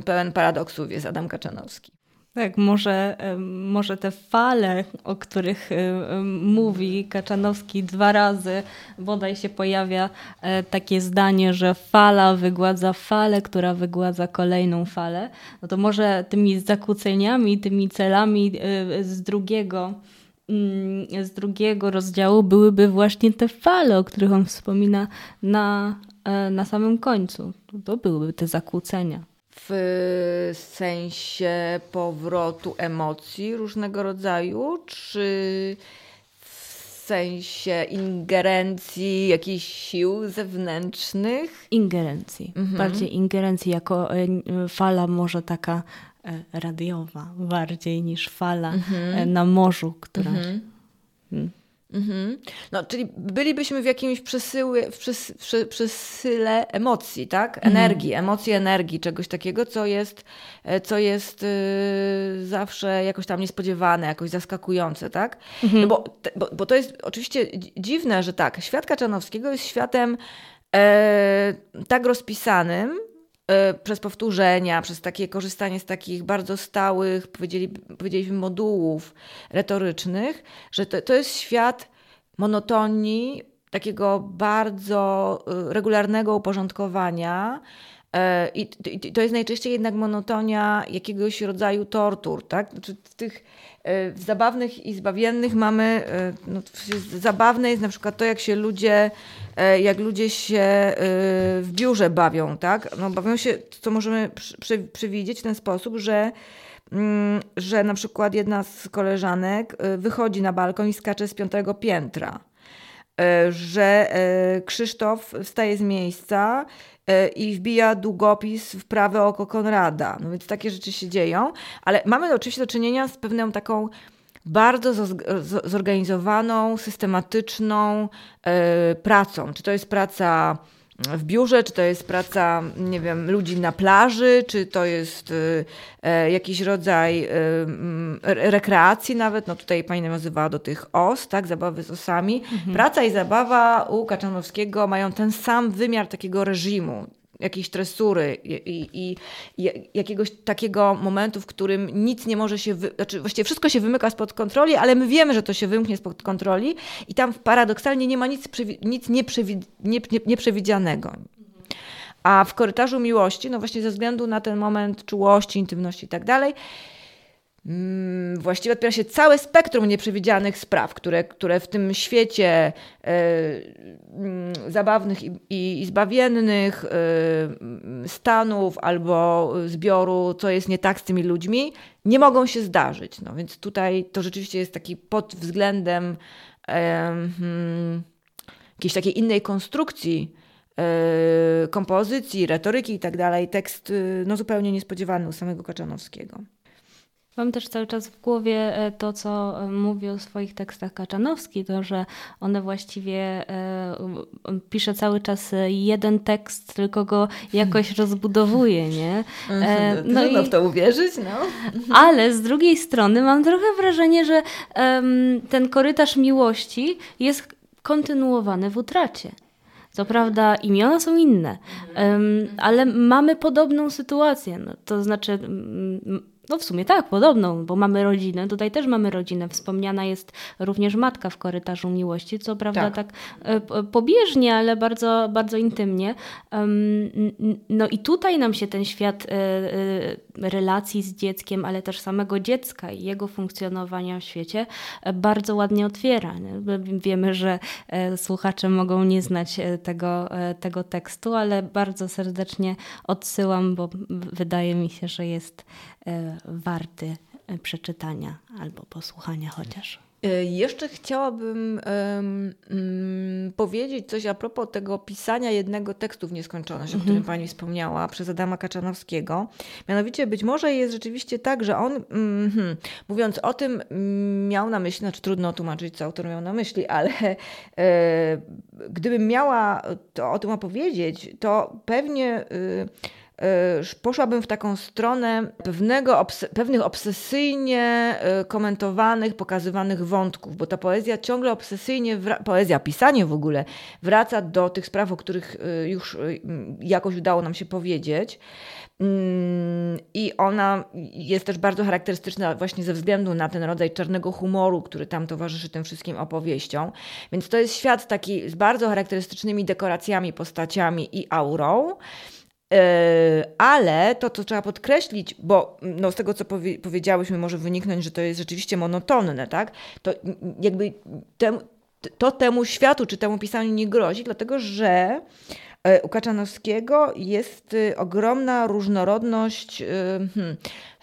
pełen paradoksów jest Adam Kaczanowski. Tak, może, może te fale, o których mówi Kaczanowski dwa razy, bodaj się pojawia e, takie zdanie, że fala wygładza falę, która wygładza kolejną falę, no to może tymi zakłóceniami, tymi celami e, z drugiego mm, z drugiego rozdziału byłyby właśnie te fale, o których on wspomina na, e, na samym końcu. To byłyby te zakłócenia w sensie powrotu emocji różnego rodzaju, czy w sensie ingerencji jakichś sił zewnętrznych? Ingerencji. Mhm. Bardziej ingerencji jako e, fala może taka e, radiowa, bardziej niż fala mhm. E, na morzu, która. Mhm. Mhm. No, czyli bylibyśmy w jakimś przesyły, w przes, prze, przesyle emocji, tak? Mhm. Energii, mhm. emocji, energii, czegoś takiego, co jest, e, co jest yy, zawsze jakoś tam niespodziewane, jakoś zaskakujące, tak? Mhm. No bo, bo, bo to jest oczywiście dziwne, że tak, świat Kaczanowskiego jest światem e, tak rozpisanym, przez powtórzenia, przez takie korzystanie z takich bardzo stałych, powiedzieli, powiedzieliśmy, modułów retorycznych, że to, to jest świat monotonii, takiego bardzo y, regularnego uporządkowania. E, I to jest najczęściej jednak monotonia jakiegoś rodzaju tortur, tak? Znaczy w tych e, w zabawnych i zbawiennych mamy, e, no, zabawne jest na przykład to, jak się ludzie, jak ludzie się w biurze bawią, tak? No, bawią się, co możemy przewidzieć w ten sposób, że Mm, że na przykład jedna z koleżanek wychodzi na balkon i skacze z piątego piętra. że Krzysztof wstaje z miejsca i wbija długopis w prawe oko Konrada. No więc takie rzeczy się dzieją, ale mamy oczywiście do czynienia z pewną taką bardzo zorganizowaną, systematyczną pracą. Czy to jest praca w biurze, czy to jest praca, nie wiem, ludzi na plaży, czy to jest y, e, jakiś rodzaj y, rekreacji nawet, no tutaj pani nawiązywała do tych os, tak, zabawy z osami. Mhm. Praca i zabawa u Kaczanowskiego mają ten sam wymiar takiego reżimu, jakiejś tresury i, i, i, jakiegoś takiego momentu, w którym nic nie może się, wy... znaczy właściwie wszystko się wymyka spod kontroli, ale my wiemy, że to się wymknie spod kontroli i tam paradoksalnie nie ma nic, nic nie, nie, nieprzewidzianego. A w korytarzu miłości, no właśnie ze względu na ten moment czułości, intymności i tak dalej, właściwie otwiera się całe spektrum nieprzewidzianych spraw, które, które w tym świecie mm, zabawnych i, i, zbawiennych e, stanów albo zbioru, co jest nie tak z tymi ludźmi, nie mogą się zdarzyć. No więc tutaj to rzeczywiście jest taki pod względem hmm, jakiejś takiej innej konstrukcji kompozycji, retoryki i tak dalej, tekst no, zupełnie niespodziewany u samego Kaczanowskiego. Mam też cały czas w głowie e, to, co e, mówi o swoich tekstach Kaczanowski, to, że one właściwie e, pisze cały czas jeden tekst, tylko go jakoś rozbudowuje, nie? E, no Trudno i, w to uwierzyć, no. Ale z drugiej strony mam trochę wrażenie, że ten korytarz miłości jest kontynuowany w utracie. Co prawda imiona są inne, um, ale mamy podobną sytuację. No, to znaczy no w sumie tak, podobną, bo mamy rodzinę. Tutaj też mamy rodzinę. Wspomniana jest również matka w korytarzu miłości, co prawda tak, tak e, pobieżnie, ale bardzo, bardzo intymnie. No i tutaj nam się ten świat e, e, relacji z dzieckiem, ale też samego dziecka i jego funkcjonowania w świecie bardzo ładnie otwiera. Wiemy, że słuchacze mogą nie znać tego, tego tekstu, ale bardzo serdecznie odsyłam, bo wydaje mi się, że jest warty e, przeczytania albo posłuchania chociaż. E, jeszcze chciałabym um, powiedzieć coś a propos tego pisania jednego tekstu w nieskończoność, mm -hmm. o którym mhm. Pani wspomniała, przez Adama Kaczanowskiego. Mianowicie być może jest rzeczywiście tak, że on, mm, hmm, mówiąc o tym, miał na myśli, znaczy trudno tłumaczyć, co autor miał na myśli, ale e, gdybym miała to, o tym opowiedzieć, to pewnie... Y, poszłabym w taką stronę pewnego, obs pewnych obsesyjnie y, komentowanych, pokazywanych wątków, bo ta poezja ciągle obsesyjnie, poezja, pisanie w ogóle, wraca do tych spraw, o których y, już jakoś udało nam się powiedzieć. Mm, I ona jest też bardzo charakterystyczna właśnie ze względu na ten rodzaj czarnego humoru, który tam towarzyszy tym wszystkim opowieściom. Więc to jest świat taki z bardzo charakterystycznymi dekoracjami, postaciami i aurą. E, ale to, co trzeba podkreślić, bo no, z tego, co powie, powiedziałyśmy, może wyniknąć, że to jest rzeczywiście monotonne, tak? To jakby to temu światu czy temu pisaniu nie grozi, dlatego że e, u Kaczanowskiego jest y, ogromna różnorodność, y, hmm,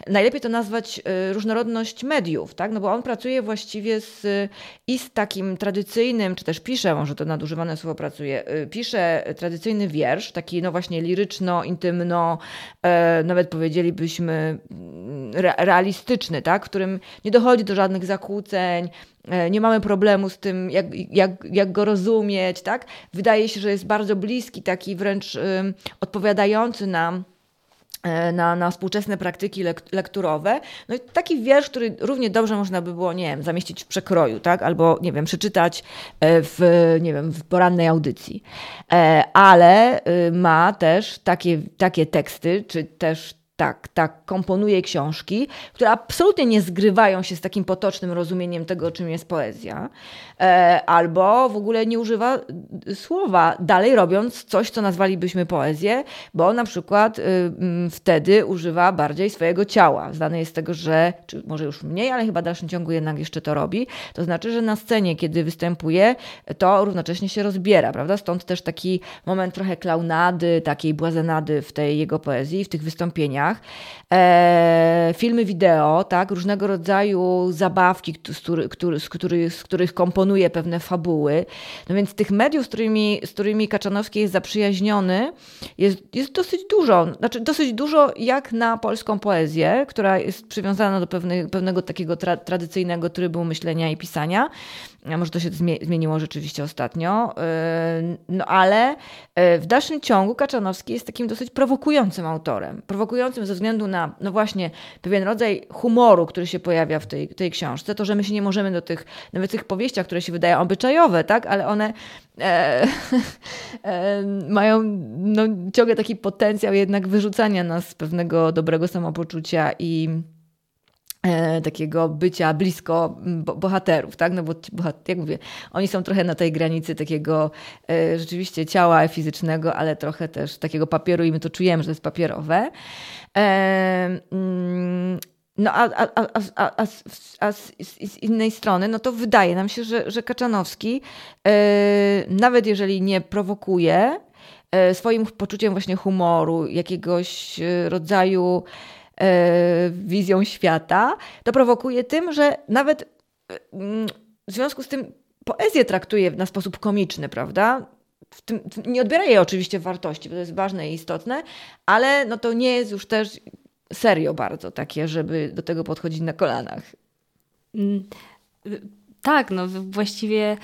najlepiej to nazwać y, różnorodność mediów, tak? no bo on pracuje właściwie z, i z takim tradycyjnym, czy też pisze, może to nadużywane słowo pracuje, pisze tradycyjny wiersz, taki no właśnie liryczno-intymno, e, nawet powiedzielibyśmy mm, realistyczny, tak? w którym nie dochodzi do żadnych zakłóceń, E, nie mamy problemu z tym, jak, jak, jak go rozumieć, tak? Wydaje się, że jest bardzo bliski, taki wręcz y, odpowiadający nam na, na współczesne praktyki lekturowe. No i taki wiersz, który równie dobrze można by było, nie wiem, zamieścić w przekroju, tak? Albo, nie wiem, przeczytać e, w, nie wiem, w porannej audycji. Ale y, ma też takie, takie teksty, czy też tak, tak komponuje książki, które absolutnie nie zgrywają się z takim potocznym rozumieniem tego, czym jest poezja, e, albo w ogóle nie używa słowa, dalej robiąc coś, co nazwalibyśmy poezję, bo na przykład y, wtedy używa bardziej swojego ciała. Znany jest z tego, że, czy może już mniej, ale chyba w dalszym ciągu jednak jeszcze to robi. To znaczy, że na scenie, kiedy występuje, to równocześnie się rozbiera, prawda? Stąd też taki moment trochę klaunady, takiej błazenady w tej jego poezji, w tych wystąpieniach ekranach, e, filmy wideo, tak, różnego rodzaju zabawki, który, który, z, których, z których komponuje pewne fabuły. No więc tych mediów, z którymi, z którymi Kaczanowski jest zaprzyjaźniony, jest, jest dosyć dużo. Znaczy dosyć dużo jak na polską poezję, która jest przywiązana do pewnych, pewnego takiego tra tradycyjnego trybu myślenia i pisania. A może to się zmieniło rzeczywiście ostatnio. Yy, no ale yy, w dalszym ciągu Kaczanowski jest takim dosyć prowokującym autorem. Prowokującym ze względu na, no właśnie, pewien rodzaj humoru, który się pojawia w tej, tej książce. To, że my się nie możemy do tych, nawet tych powieściach, które się wydają obyczajowe, tak, ale one e, e, mają no, ciągle taki potencjał jednak wyrzucania nas z pewnego dobrego samopoczucia i takiego bycia blisko bohaterów, tak? No bo jak mówię, oni są trochę na tej granicy takiego e, rzeczywiście ciała fizycznego, ale trochę też takiego papieru i my to czujemy, że to jest papierowe. E, mm, no a, a, a, a, a, z, z, innej strony, no to wydaje nam się, że, że Kaczanowski, nawet jeżeli nie prowokuje, swoim poczuciem właśnie humoru, jakiegoś rodzaju E, wizją świata, to prowokuje tym, że nawet e, mm, w związku z tym poezję traktuje na sposób komiczny, prawda? Tym, nie odbiera jej oczywiście wartości, bo to jest ważne i istotne, ale no to nie jest już też serio bardzo takie, żeby do tego podchodzić na kolanach. Mm, tak, no właściwie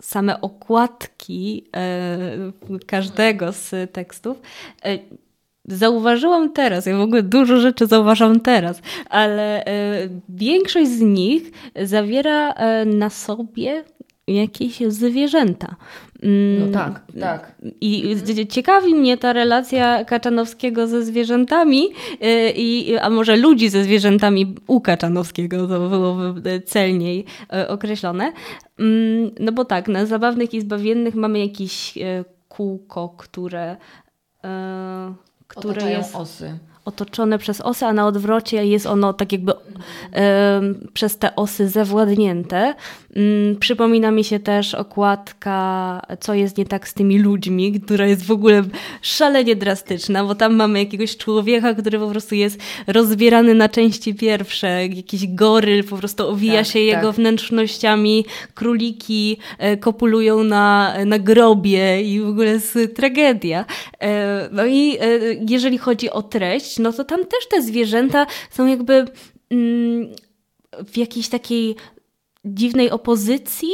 same okładki e, każdego z tekstów e, zauważyłam teraz, ja w ogóle dużo rzeczy zauważam teraz, ale e, większość z nich zawiera e, na sobie jakieś zwierzęta. Mm, no tak, tak. I ciekawi mnie ta relacja Kaczanowskiego ze zwierzętami, e, i, a może ludzi ze zwierzętami u Kaczanowskiego, to byłoby celniej określone. Mm, no bo tak, na zabawnych i zbawiennych mamy jakieś kółko, które które jest osy. Otoczone przez osy, a na odwrocie jest ono tak jakby przez te osy zawładnięte. Mm, przypomina mi się też okładka Co jest nie tak z tymi ludźmi, która jest w ogóle szalenie drastyczna, bo tam mamy jakiegoś człowieka, który po prostu jest rozbierany na części pierwsze, jakiś goryl po prostu owija tak, się tak. jego wnętrznościami, króliki e, kopulują na, na grobie i w ogóle jest tragedia. E, no i e, jeżeli chodzi o treść, no to tam też te zwierzęta są jakby mm, w jakiejś takiej dziwnej opozycji,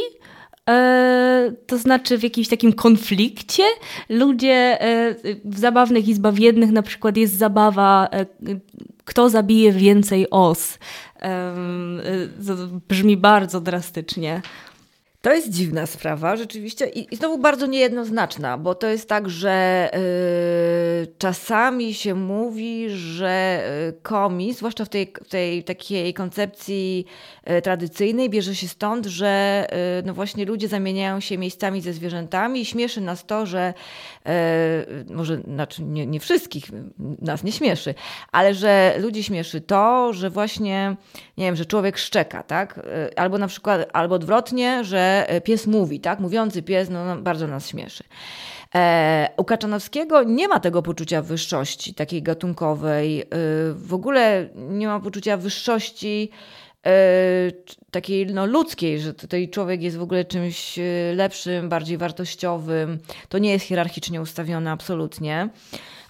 e, to znaczy w jakimś takim konflikcie. Ludzie e, w zabawnych i zbawiennych na przykład jest zabawa, e, kto zabije więcej os. Brzmi bardzo drastycznie. To jest dziwna sprawa, rzeczywiście, i, i znowu bardzo niejednoznaczna, bo to jest tak, że y, czasami się mówi, że y, komis, zwłaszcza w tej, tej takiej koncepcji y, tradycyjnej, bierze się stąd, że no właśnie ludzie zamieniają się miejscami ze zwierzętami i śmieszy nas to, że może znaczy nie, nie wszystkich nas nie śmieszy, ale że ludzi śmieszy to, że właśnie, nie wiem, że człowiek szczeka, tak? Albo na przykład, albo odwrotnie, że E, pies mówi, tak? Mówiący pies no, no bardzo nas śmieszy. E, u Kaczanowskiego nie ma tego poczucia wyższości takiej gatunkowej. E, w ogóle nie ma poczucia wyższości takiej no, ludzkiej, że tutaj człowiek jest w ogóle czymś e, lepszym, bardziej wartościowym. To nie jest hierarchicznie ustawione absolutnie.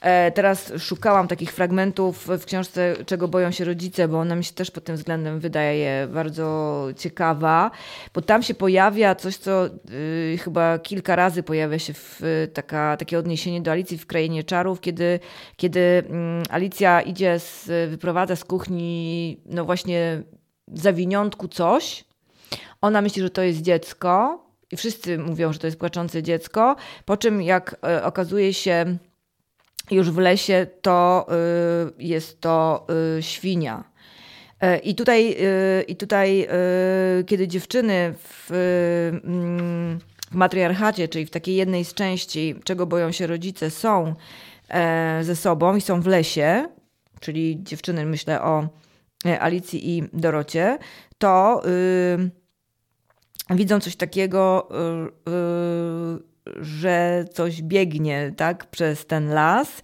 E, teraz szukałam takich fragmentów w książce Czego boją się rodzice, bo ona mi się też pod tym względem wydaje bardzo ciekawa, bo tam się pojawia coś, co y, chyba kilka razy pojawia się w, taka, takie odniesienie do Alicji w Krainie Czarów, kiedy, kiedy y, Alicja idzie, z, wyprowadza z kuchni no właśnie zawiniątku coś, ona myśli, że to jest dziecko i wszyscy mówią, że to jest płaczące dziecko, po czym jak y, okazuje się już w lesie, to y, jest to y, świnia. E, I tutaj, i tutaj kiedy dziewczyny w, mm, w matriarchacie, czyli w takiej jednej z części, czego boją się rodzice, są e, ze sobą i są w lesie, czyli dziewczyny, myślę o e, Alicji i Dorocie, to widzą coś takiego, że coś biegnie tak, przez ten las.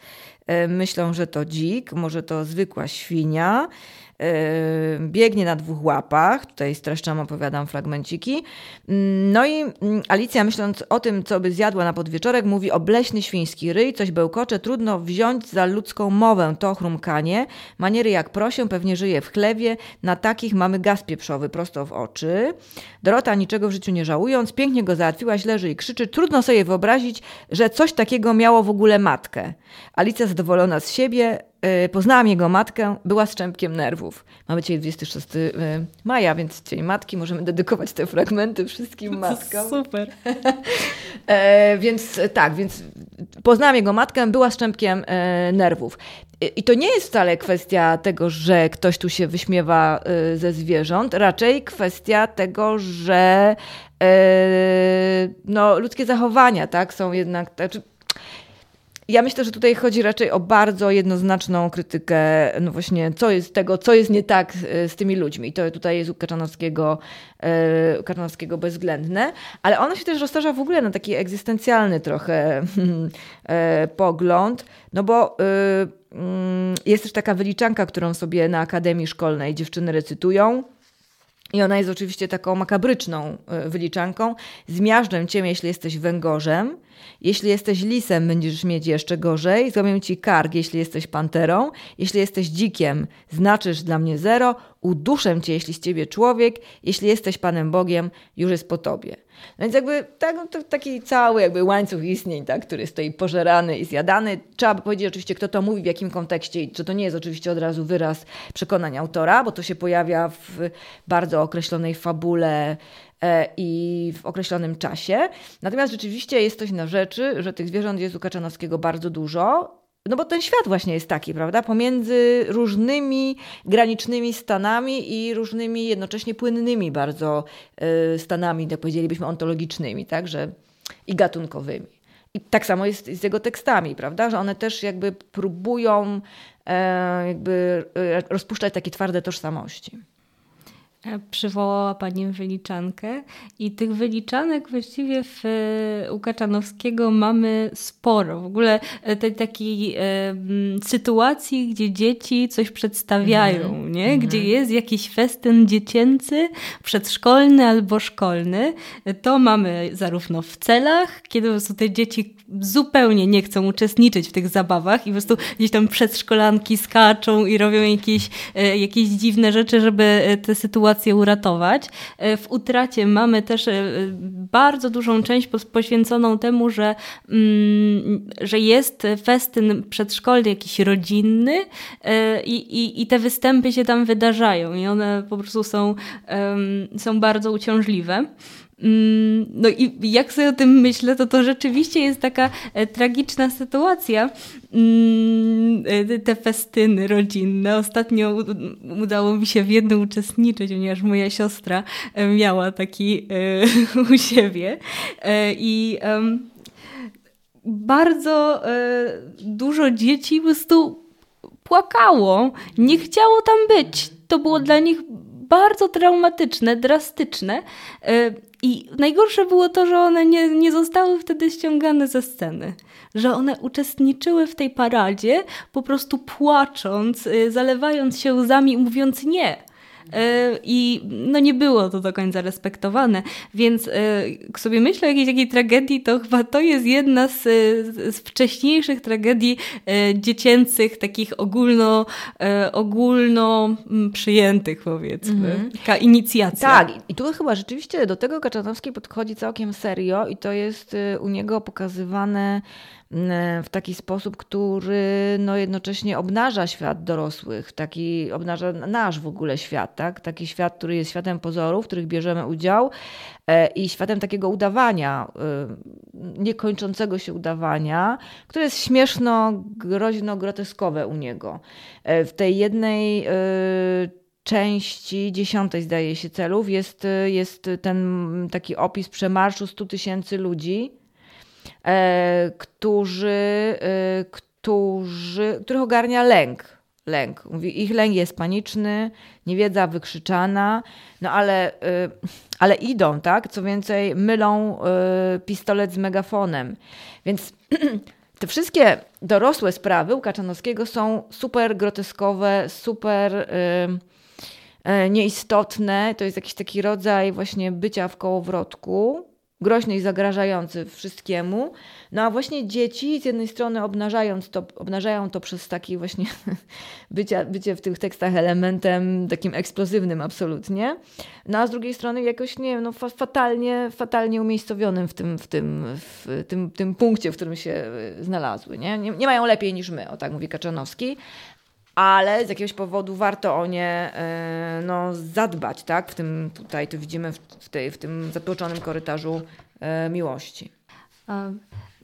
Myślą, że to dzik, może to zwykła świnia, biegnie na dwóch łapach. Tutaj streszczam, opowiadam fragmenciki. No i mm, Alicja, myśląc o tym, co by zjadła na podwieczorek, mówi o bleśny świński ryj, coś bełkocze, trudno wziąć za ludzką mowę to chrumkanie. Maniery jak prosią, pewnie żyje w chlewie, na takich mamy gaz pieprzowy prosto w oczy. Dorota, niczego w życiu nie żałując, pięknie go załatwiłaś, leży i krzyczy. Trudno sobie wyobrazić, że coś takiego miało w ogóle matkę. Alicja zadowolona z siebie, poznałam jego matkę, była strzępkiem nerwów. Mamy dzisiaj 26 y, maja, więc Dzień Matki, możemy dedykować te fragmenty wszystkim matkom. Super. e, więc tak, więc poznałam jego matkę, była strzępkiem e, nerwów. I to nie jest wcale kwestia tego, że ktoś tu się wyśmiewa e, ze zwierząt, raczej kwestia tego, że e, no, ludzkie zachowania tak, są jednak. Znaczy, ja myślę, że tutaj chodzi raczej o bardzo jednoznaczną krytykę, no właśnie, co jest tego, co jest nie tak e, z tymi ludźmi. To tutaj jest u Kaczanowskiego, e, u Kaczanowskiego bezwzględne, ale ono się też rozszerza w ogóle na taki egzystencjalny trochę e, pogląd, no bo mm, jest też taka wyliczanka, którą sobie na Akademii Szkolnej dziewczyny recytują. I ona jest oczywiście taką makabryczną wyliczanką. Zmiażdżę cię, jeśli jesteś węgorzem, jeśli jesteś lisem, będziesz mieć jeszcze gorzej. Zrobię ci kark, jeśli jesteś panterą. Jeśli jesteś dzikiem, znaczysz dla mnie zero. Uduszę cię, jeśli z ciebie człowiek. Jeśli jesteś Panem Bogiem, już jest po tobie. No więc jakby tak, to, taki cały jakby łańcuch istnień, tak, który tutaj pożerany i zjadany. Trzeba by powiedzieć oczywiście, kto to mówi, w jakim kontekście i czy to nie jest oczywiście od razu wyraz przekonań autora, bo to się pojawia w bardzo określonej fabule E, i w określonym czasie. Natomiast rzeczywiście jest coś na rzeczy, że tych zwierząt jest u Kaczanowskiego bardzo dużo. No bo ten świat właśnie jest taki, prawda? Pomiędzy różnymi granicznymi stanami i różnymi jednocześnie płynnymi bardzo e, stanami, tak powiedzielibyśmy, ontologicznymi, także i gatunkowymi. I tak samo jest z jego tekstami, prawda? Że one też jakby próbują e, jakby rozpuszczać takie twarde tożsamości. E, przywołała Pani wyliczankę i tych wyliczanek właściwie w, u Kaczanowskiego mamy sporo. W ogóle e, tej takiej e, sytuacji, gdzie dzieci coś przedstawiają, mm nie? Mhm. gdzie jest jakiś festyn dziecięcy, przedszkolny albo szkolny. To mamy zarówno w celach, kiedy po prostu te dzieci zupełnie nie chcą uczestniczyć w tych zabawach i po prostu gdzieś tam przedszkolanki skaczą i robią jakieś, jakieś dziwne rzeczy, żeby te sytuacje sytuację uratować. E, w utracie mamy też e, bardzo dużą część poświęconą temu, że, mm, że jest festyn przedszkolny, jakiś rodzinny e, i, i, i te występy się tam wydarzają i one po prostu są, są bardzo uciążliwe. Mm, no i jak sobie o tym myślę, to to rzeczywiście jest taka e, tragiczna sytuacja. Mm, e, te festyny rodzinne. Ostatnio udało mi się w jednym uczestniczyć, ponieważ moja siostra e, miała taki u siebie. I bardzo dużo dzieci po prostu płakało, nie chciało tam być. To było dla nich bardzo traumatyczne, drastyczne. I najgorsze było to, że one nie, nie zostały wtedy ściągane ze sceny. Że one uczestniczyły w tej paradzie, po prostu płacząc, y, zalewając się łzami, mówiąc nie. E, I no nie było to do końca respektowane, więc e, jak sobie myślę o jakiejś takiej tragedii, to chyba to jest jedna z, z wcześniejszych tragedii e, dziecięcych, takich ogólno, ogólno mm, przyjętych powiedzmy. Mhm. Taka inicjacja. Tak, i tu chyba rzeczywiście do tego Kaczanowski podchodzi całkiem serio i to jest u niego pokazywane w taki sposób, który no jednocześnie obnaża świat dorosłych, taki obnaża nasz w ogóle świat, tak? taki świat, który jest światem pozorów, w których bierzemy udział e, i światem takiego udawania, e, niekończącego się udawania, które jest śmieszno, groźno, groteskowe u niego. E, w tej jednej części dziesiątej, zdaje się, celów jest, jest ten taki opis przemarszu 100 tysięcy ludzi którzy, e, którzy, których ogarnia lęk. Lęk. Mówi, ich lęk jest paniczny, niewiedza wykrzyczana, no ale, e, ale idą, tak? Co więcej, mylą pistolet z megafonem. Więc te wszystkie dorosłe sprawy u Kaczanowskiego są super groteskowe, super nieistotne. To jest jakiś taki rodzaj właśnie bycia w kołowrotku, groźny i zagrażający wszystkiemu. No a właśnie dzieci z jednej strony obnażając to, obnażają to przez taki właśnie bycie, bycie w tych tekstach elementem takim eksplozywnym absolutnie, no a z drugiej strony jakoś, nie wiem, no fatalnie, fatalnie umiejscowionym w tym, w tym, w tym, tym punkcie, w którym się y, znalazły. Nie? Nie, nie mają lepiej niż my, o tak mówi Kaczanowski ale z jakiegoś powodu warto o nie e, no, zadbać, tak? W tym tutaj to widzimy w, tej, w tym zatłoczonym korytarzu e, miłości.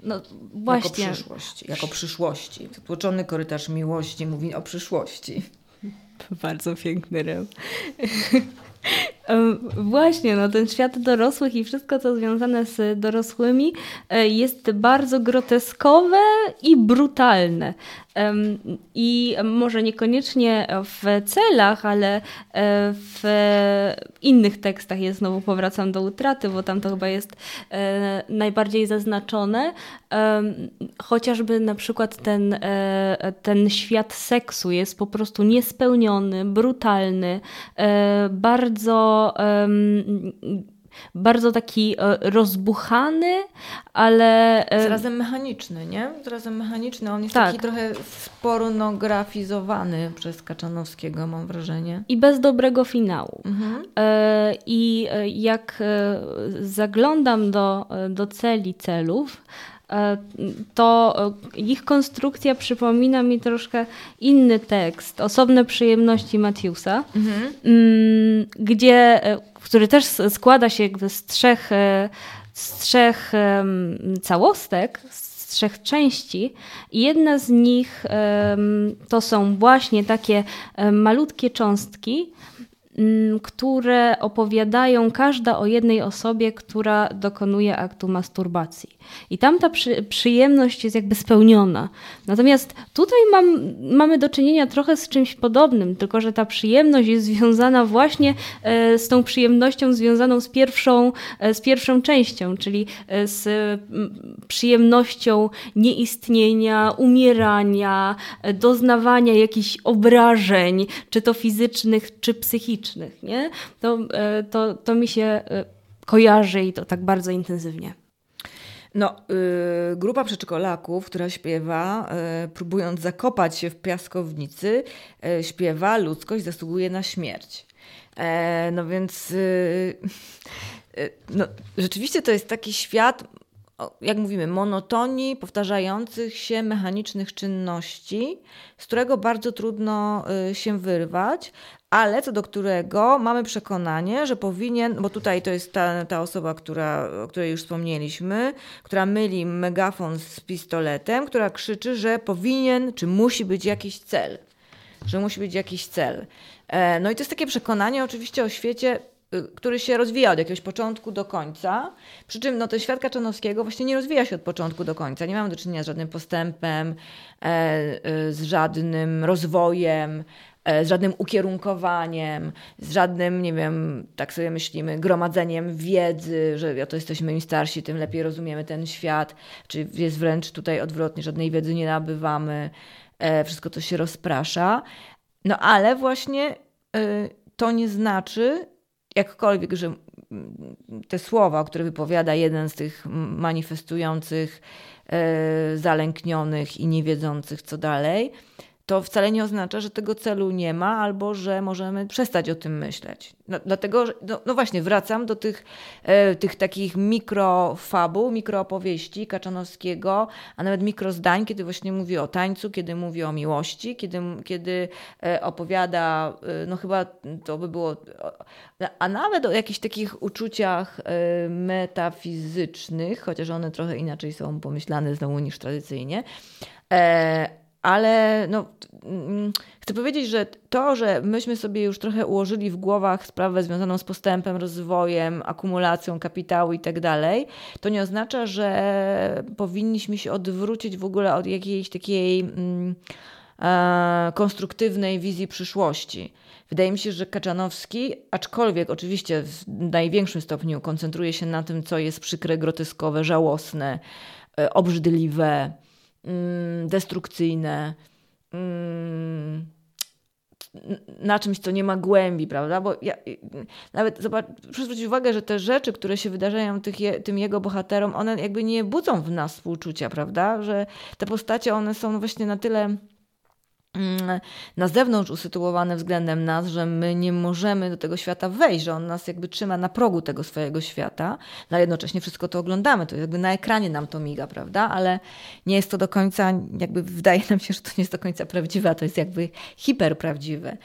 no właśnie. Jako przyszłości. Jako przyszłości. Zatłoczony korytarz miłości mówi o przyszłości. Bardzo piękny rym. Właśnie, no ten świat dorosłych i wszystko, co związane z dorosłymi, e, jest bardzo groteskowe i brutalne. I może niekoniecznie w celach, ale e, w innych tekstach jest znowu powracam do utraty, bo tam to chyba jest e, najbardziej zaznaczone. Chociażby na przykład ten, ten świat seksu jest po prostu niespełniony, brutalny, bardzo bardzo taki e, rozbuchany, ale. Zarazem mechaniczny, nie? Zarazem mechaniczny. On jest tak. taki trochę spornografizowany przez Kaczanowskiego, mam wrażenie. I bez dobrego finału. Mhm. E, I e, jak zaglądam do, do celi celów, to ich konstrukcja przypomina mi troszkę inny tekst, Osobne przyjemności Matiusa, mhm. Mm, gdzie, e, który też składa się jakby z trzech, e, z trzech całostek, z trzech części i jedna z nich to są właśnie takie malutkie cząstki, Mm, które opowiadają każda o jednej osobie, która dokonuje aktu masturbacji. I tam ta przy, przyjemność jest jakby spełniona. Natomiast tutaj mam, mamy do czynienia trochę z czymś podobnym, tylko że ta przyjemność jest związana właśnie e, z tą przyjemnością związaną z pierwszą, e, z pierwszą częścią, czyli e, z przyjemnością nieistnienia, umierania, doznawania jakichś obrażeń, czy to fizycznych, czy psychicznych nie? To, to, to mi się kojarzy i to tak bardzo intensywnie. No, y, grupa przedszkolaków, która śpiewa, y, próbując zakopać się w piaskownicy, y, śpiewa ludzkość zasługuje na śmierć. E, no więc no, rzeczywiście to jest taki świat, jak mówimy, monotonii, powtarzających się mechanicznych czynności, z którego bardzo trudno się wyrwać, ale co do którego mamy przekonanie, że powinien, bo tutaj to jest ta, ta osoba, która, o której już wspomnieliśmy, która myli megafon z pistoletem, która krzyczy, że powinien, czy musi być jakiś cel. Że musi być jakiś cel. E, no i to jest takie przekonanie oczywiście o świecie, y, który się rozwija od jakiegoś początku do końca. Przy czym no, ten świat Kaczanowskiego właśnie nie rozwija się od początku do końca. Nie mamy do czynienia z żadnym postępem, e, e, z żadnym rozwojem. E, z żadnym ukierunkowaniem, z żadnym, nie wiem, tak sobie myślimy, gromadzeniem wiedzy, że to jesteśmy im starsi, tym lepiej rozumiemy ten świat, czy jest wręcz tutaj odwrotnie, żadnej wiedzy nie nabywamy, wszystko to się rozprasza. No ale właśnie e, to nie znaczy, jakkolwiek, że te słowa, które wypowiada jeden z tych manifestujących, zalęknionych i niewiedzących co dalej, to wcale nie oznacza, że tego celu nie ma albo że możemy przestać o tym myśleć. No, dlatego, że, no, no, właśnie, wracam do tych, e, tych takich mikrofabuł, mikroopowieści Kaczanowskiego, a nawet mikrozdań, kiedy właśnie mówi o tańcu, kiedy mówi o miłości, kiedy, kiedy e, opowiada, e, no chyba to by było, a nawet o jakichś takich uczuciach e, metafizycznych, chociaż one trochę inaczej są pomyślane znowu niż tradycyjnie. Ale no, mm, chcę powiedzieć, że to, że myśmy sobie już trochę ułożyli w głowach sprawę związaną z postępem, rozwojem, akumulacją kapitału i tak dalej, to nie oznacza, że powinniśmy się odwrócić w ogóle od jakiejś takiej mm, e, konstruktywnej wizji przyszłości. Wydaje mi się, że Kaczanowski, aczkolwiek oczywiście w największym stopniu koncentruje się na tym, co jest przykre, groteskowe, żałosne, e, obrzydliwe, destrukcyjne, mm, na czymś, co nie ma głębi, prawda? Bo ja, nawet zobacz, proszę zwrócić uwagę, że te rzeczy, które się wydarzają tych je, tym jego bohaterom, one jakby nie budzą w nas współczucia, prawda? Że te postacie, one są właśnie na tyle Mm, na zewnątrz usytuowane względem nas, że my nie możemy do tego świata wejść, że on nas jakby trzyma na progu tego swojego świata, no a jednocześnie wszystko to oglądamy, to jakby na ekranie nam to miga, prawda? Ale nie jest to do końca, jakby wydaje nam się, że to nie jest do końca prawdziwe, to jest jakby hiperprawdziwe.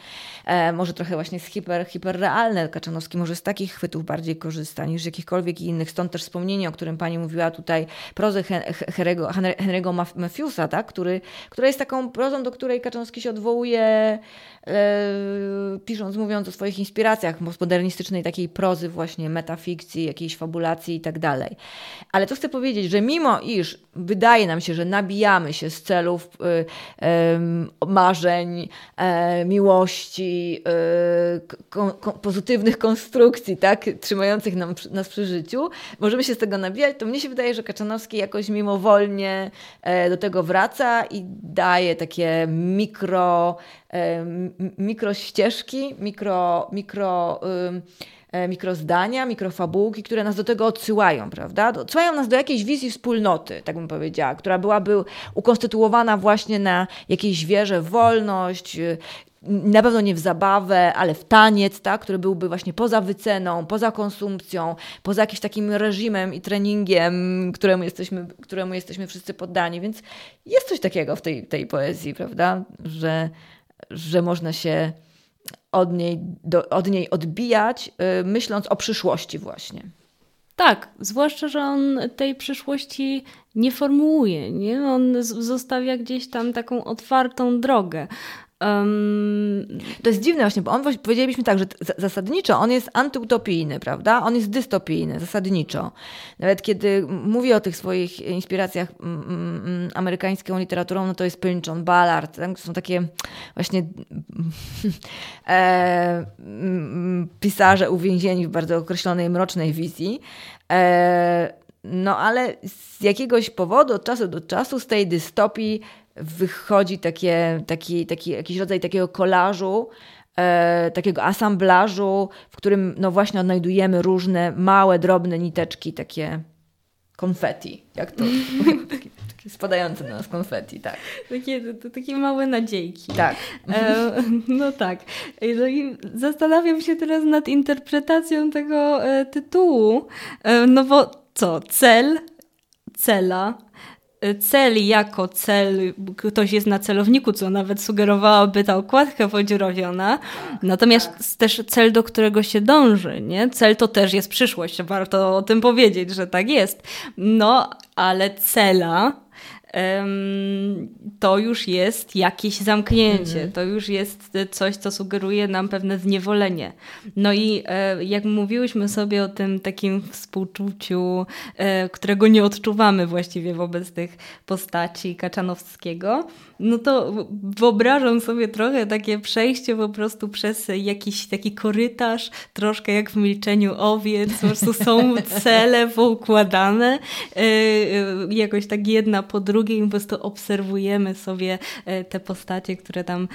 E, może trochę właśnie jest hiper, hiperrealne. Kaczanowski może z takich chwytów bardziej korzysta niż jakichkolwiek innych. Stąd też wspomnienie, o którym pani mówiła tutaj, prozy Henry'ego, Henry'ego Matthewsa, tak? Który, która jest taką prozą, do której Kaczanowski się odwołuje, pisząc, mówiąc o swoich inspiracjach postmodernistycznej takiej prozy właśnie metafikcji, jakiejś fabulacji i tak dalej. Ale to chcę powiedzieć, że mimo iż wydaje nam się, że nabijamy się z celów y, y, marzeń, y, miłości, pozytywnych konstrukcji, tak, trzymających nas przy życiu, możemy się z tego nabijać, to mnie się wydaje, że Kaczanowski jakoś mimowolnie e, do tego wraca i daje takie mikro, e, mikro mikro, E, mikrozdania, mikrofabułki, które nas do tego odsyłają, prawda? Odsyłają nas do jakiejś wizji wspólnoty, tak bym powiedziała, która byłaby ukonstytuowana właśnie na jakiejś wierze wolność, y, na pewno nie w zabawę, ale w taniec, tak, który byłby właśnie poza wyceną, poza konsumpcją, poza jakimś takim reżimem i treningiem, któremu jesteśmy, któremu jesteśmy wszyscy poddani. Więc jest coś takiego w tej, tej poezji, prawda, że, że można się od niej, do, od niej odbijać, yy, myśląc o przyszłości właśnie. Tak, zwłaszcza, że on tej przyszłości nie formułuje, nie? On zostawia gdzieś tam taką otwartą drogę. Um... To jest dziwne właśnie, bo on powiedzielibyśmy tak, że zasadniczo on jest antyutopijny, prawda? On jest dystopijny, zasadniczo. Nawet kiedy mówi o tych swoich inspiracjach amerykańską literaturą, no to jest Pynchon, Ballard, tak? są takie właśnie e, pisarze uwięzieni w bardzo określonej, mrocznej wizji. E, no ale z jakiegoś powodu od czasu do czasu z tej dystopii wychodzi takie, taki, taki, jakiś rodzaj takiego kolażu, e, takiego asamblażu, w którym no właśnie odnajdujemy różne małe, drobne niteczki, takie konfetti, jak to takie, takie spadające na nas konfetti, tak. Takie, to, takie małe nadziejki. Tak. E, no tak. No i zastanawiam się teraz nad interpretacją tego e, tytułu, e, no bo co, cel, cela, cel jako cel, ktoś jest na celowniku, co nawet sugerowałaby ta okładka podziurawiona. Natomiast tak. też cel, do którego się dąży, nie? Cel to też jest przyszłość, warto o tym powiedzieć, że tak jest. No, ale cela to już jest jakieś zamknięcie, mm. to już jest coś, co sugeruje nam pewne zniewolenie. No i e, jak mówiłyśmy sobie o tym takim współczuciu, e, którego nie odczuwamy właściwie wobec tych postaci Kaczanowskiego, no to wyobrażam sobie trochę takie przejście po prostu przez jakiś taki korytarz, troszkę jak w milczeniu owiec, po prostu są cele poukładane, e, jakoś tak jedna po drugiej po prostu obserwujemy sobie e, te postacie, które tam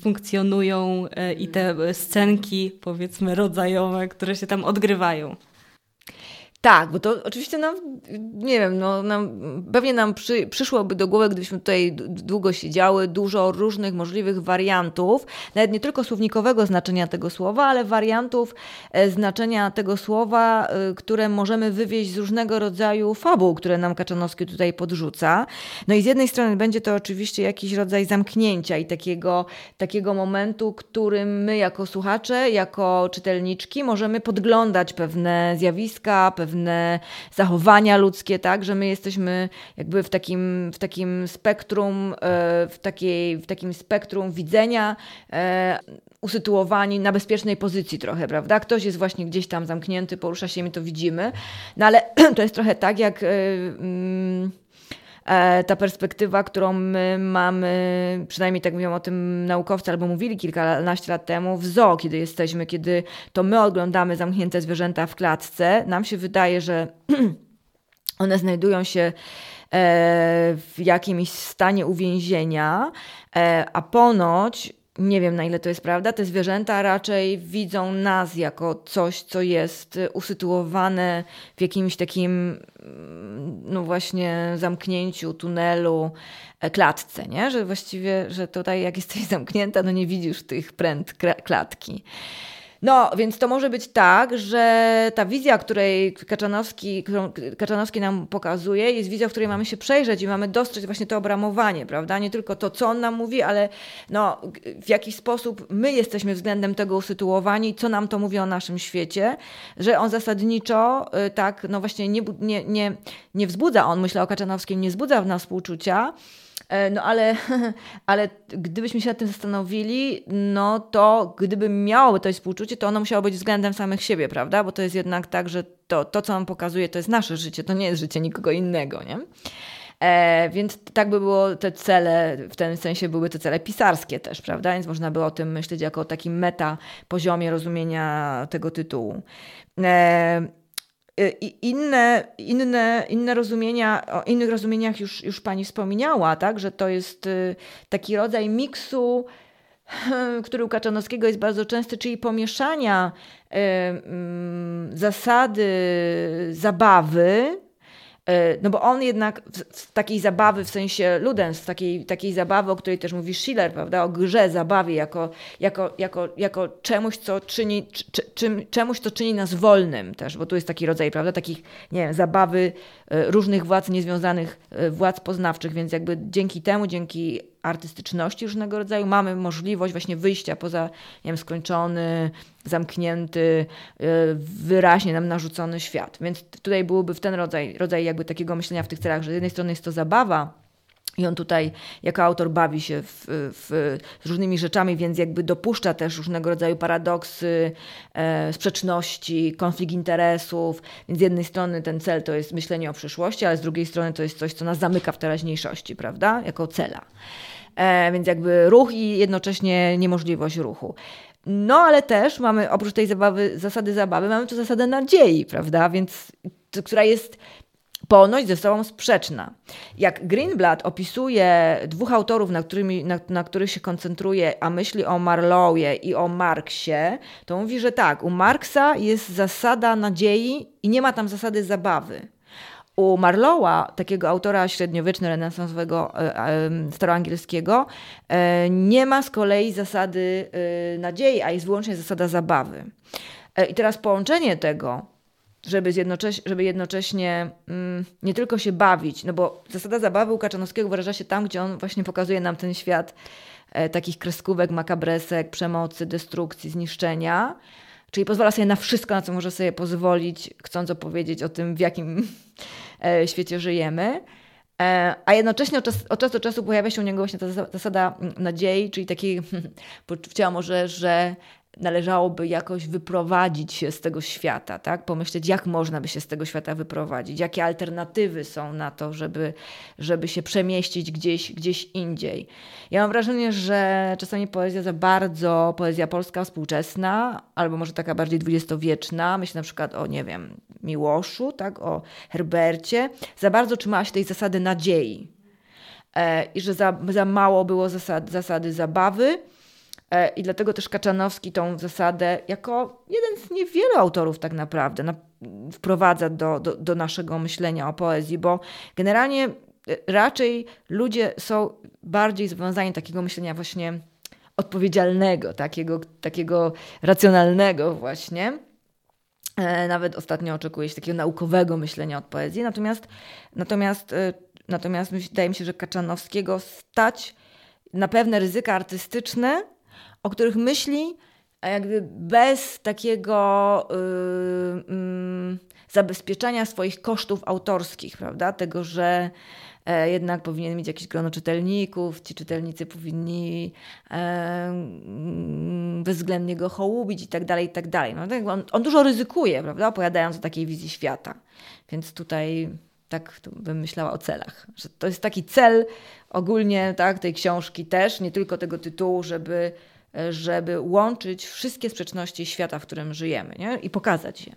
funkcjonują i te scenki, powiedzmy, rodzajowe, które się tam odgrywają. Tak, bo to oczywiście nam, nie wiem, no, nam, pewnie nam przy, przyszłoby do głowy, gdybyśmy tutaj długo siedziały, dużo różnych możliwych wariantów, nawet nie tylko słownikowego znaczenia tego słowa, ale wariantów e, znaczenia tego słowa, e, które możemy wywieźć z różnego rodzaju fabuł, które nam Kaczanowski tutaj podrzuca. No i z jednej strony będzie to oczywiście jakiś rodzaj zamknięcia i takiego, takiego momentu, którym my jako słuchacze, jako czytelniczki możemy podglądać pewne zjawiska, pewne pewne zachowania ludzkie, tak, że my jesteśmy jakby w takim, w takim spektrum, e, w, takiej, w takim spektrum widzenia e, usytuowani na bezpiecznej pozycji trochę, prawda? Ktoś jest właśnie gdzieś tam zamknięty, porusza się, my to widzimy, no ale to jest trochę tak jak... Yy, ta perspektywa, którą my mamy, przynajmniej tak mówią o tym naukowcy, albo mówili kilkanaście lat temu, w zoo, kiedy jesteśmy, kiedy to my oglądamy zamknięte zwierzęta w klatce, nam się wydaje, że one znajdują się w jakimś stanie uwięzienia, a ponoć nie wiem na ile to jest prawda, te zwierzęta raczej widzą nas jako coś, co jest usytuowane w jakimś takim, mm, no właśnie, zamknięciu, tunelu, e, klatce, nie? Że właściwie, że tutaj jak jesteś zamknięta, no nie widzisz tych pręt klatki. No, więc to może być tak, że ta wizja, której Kaczanowski, którą Kaczanowski nam pokazuje, jest wizja, w której mamy się przejrzeć i mamy dostrzec właśnie to obramowanie, prawda? Nie tylko to, co on nam mówi, ale no, w jakiś sposób my jesteśmy względem tego usytuowani, co nam to mówi o naszym świecie, że on zasadniczo y, tak, no właśnie nie, nie, nie, nie wzbudza, on myślę o Kaczanowskim, nie wzbudza w nas współczucia, no ale, ale gdybyśmy się nad tym zastanowili, no to gdyby miało to współczucie, to ono musiało być względem samych siebie, prawda? Bo to jest jednak tak, że to, to co on pokazuje, to jest nasze życie, to nie jest życie nikogo innego, nie? E, więc tak by było te cele, w tym sensie były te cele pisarskie też, prawda? Więc można by o tym myśleć jako o takim meta poziomie rozumienia tego tytułu. E, inne, inne, inne rozumienia, o innych rozumieniach już, już Pani wspomniała, tak? że to jest y, taki rodzaj miksu, który u Kaczanowskiego jest bardzo częsty, czyli pomieszania y, mm, zasady zabawy no bo on jednak w, takiej zabawy, w sensie ludens, takiej, takiej zabawy, o której też mówi Schiller, prawda, o grze, zabawie, jako, jako, jako, jako czemuś, co czyni, czym, czemuś, co czyni nas wolnym też, bo tu jest taki rodzaj, prawda, takich, nie wiem, zabawy e, różnych władz niezwiązanych, e, władz poznawczych, więc jakby dzięki temu, dzięki artystyczności różnego rodzaju mamy możliwość właśnie wyjścia poza, nie wiem, skończony, zamknięty, e, wyraźnie nam narzucony świat. Więc tutaj byłoby w ten rodzaj, rodzaj jakby takiego myślenia w tych celach, że z jednej strony jest to zabawa, i on tutaj jako autor bawi się w, w, z różnymi rzeczami, więc jakby dopuszcza też różnego rodzaju paradoksy, e, sprzeczności, konflikt interesów. Więc z jednej strony ten cel to jest myślenie o przyszłości, ale z drugiej strony to jest coś, co nas zamyka w teraźniejszości, prawda? Jako cela. E, więc jakby ruch i jednocześnie niemożliwość ruchu. No ale też mamy oprócz tej zabawy, zasady zabawy, mamy tu zasadę nadziei, prawda? Więc która jest ponoć ze sobą sprzeczna. Jak Greenblatt opisuje dwóch autorów, na, którymi, na, na, których się koncentruje, a myśli o Marlowie i o Marksie, to mówi, że tak, u Marksa jest zasada nadziei i nie ma tam zasady zabawy. U Marlowa, takiego autora średniowieczno-renesansowego e, e, staroangielskiego, e, nie ma z kolei zasady nadziei, a jest wyłącznie zasada zabawy. I teraz połączenie tego, żeby, jednocześnie, żeby jednocześnie mm, nie tylko się bawić, no bo zasada zabawy u Kaczanowskiego wyraża się tam, gdzie on właśnie pokazuje nam ten świat e, takich kreskówek, makabresek, przemocy, destrukcji, zniszczenia, czyli pozwala sobie na wszystko, na co może sobie pozwolić, chcąc opowiedzieć o tym, w jakim e, świecie żyjemy. E, a jednocześnie od, czas, od czasu do czasu pojawia się u niego właśnie ta zasada mm, nadziei, czyli takiej poczucia może, że należałoby jakoś wyprowadzić się z tego świata, tak? Pomyśleć, jak można by się z tego świata wyprowadzić, jakie alternatywy są na to, żeby, żeby się przemieścić gdzieś, gdzieś indziej. Ja mam wrażenie, że czasami poezja za bardzo, poezja polska współczesna, albo może taka bardziej dwudziestowieczna, myślę na przykład o, nie wiem, Miłoszu, tak? o Herbercie, za bardzo trzymała się tej zasady nadziei. E, I że za, za mało było zasad, zasady zabawy, I dlatego też Kaczanowski tą zasadę, jako jeden z niewielu autorów tak naprawdę, na, wprowadza do, do, do naszego myślenia o poezji, bo generalnie e, raczej ludzie są bardziej związani takiego myślenia właśnie odpowiedzialnego, takiego, takiego racjonalnego właśnie. E, nawet ostatnio oczekuje się takiego naukowego myślenia od poezji. Natomiast, natomiast, natomiast wydaje mi się, że Kaczanowskiego stać na pewne ryzyka artystyczne, o których myśli, jakby bez takiego yy, yy, zabezpieczania swoich kosztów autorskich, prawda? Tego, że e, jednak powinien mieć jakieś grono czytelników, ci czytelnicy powinni e, mm, bezwzględnie go hołubić i tak dalej, i tak dalej. No, on, on dużo ryzykuje, prawda? Opowiadając o takiej wizji świata. Więc tutaj tak bym myślała o celach. Że to jest taki cel ogólnie tak, tej książki też, nie tylko tego tytułu, żeby żeby łączyć wszystkie sprzeczności świata, w którym żyjemy nie? i pokazać je.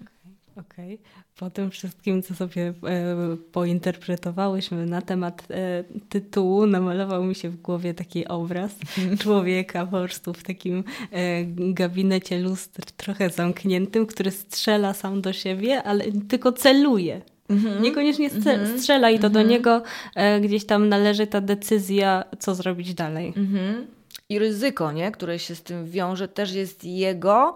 Okej. Okay. Po tym wszystkim, co sobie e, pointerpretowałyśmy na temat e, tytułu, namalował mi się w głowie taki obraz człowieka po prostu w takim e, gabinecie lustr trochę zamkniętym, który strzela sam do siebie, ale tylko celuje. Mhm. Niekoniecznie mhm. strzela i to do mhm. niego e, gdzieś tam należy ta decyzja, co zrobić dalej. I ryzyko, nie? które się z tym wiąże, też jest jego,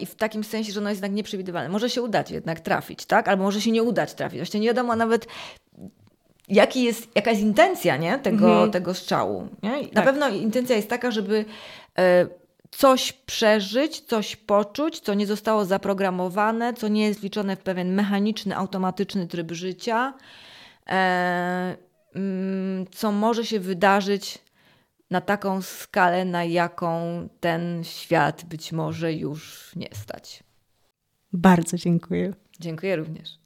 i w takim sensie, że ono jest jednak nieprzewidywalne. Może się udać jednak trafić, tak? Albo może się nie udać trafić. Właśnie nie wiadomo nawet jaki jest, jaka jest intencja nie? Tego, mhm. tego strzału. Nie? Na tak. pewno intencja jest taka, żeby e, coś przeżyć, coś poczuć, co nie zostało zaprogramowane, co nie jest liczone w pewien mechaniczny, automatyczny tryb życia, e, mm, co może się wydarzyć na taką skalę, na jaką ten świat być może już nie stać. Bardzo dziękuję. Dziękuję również.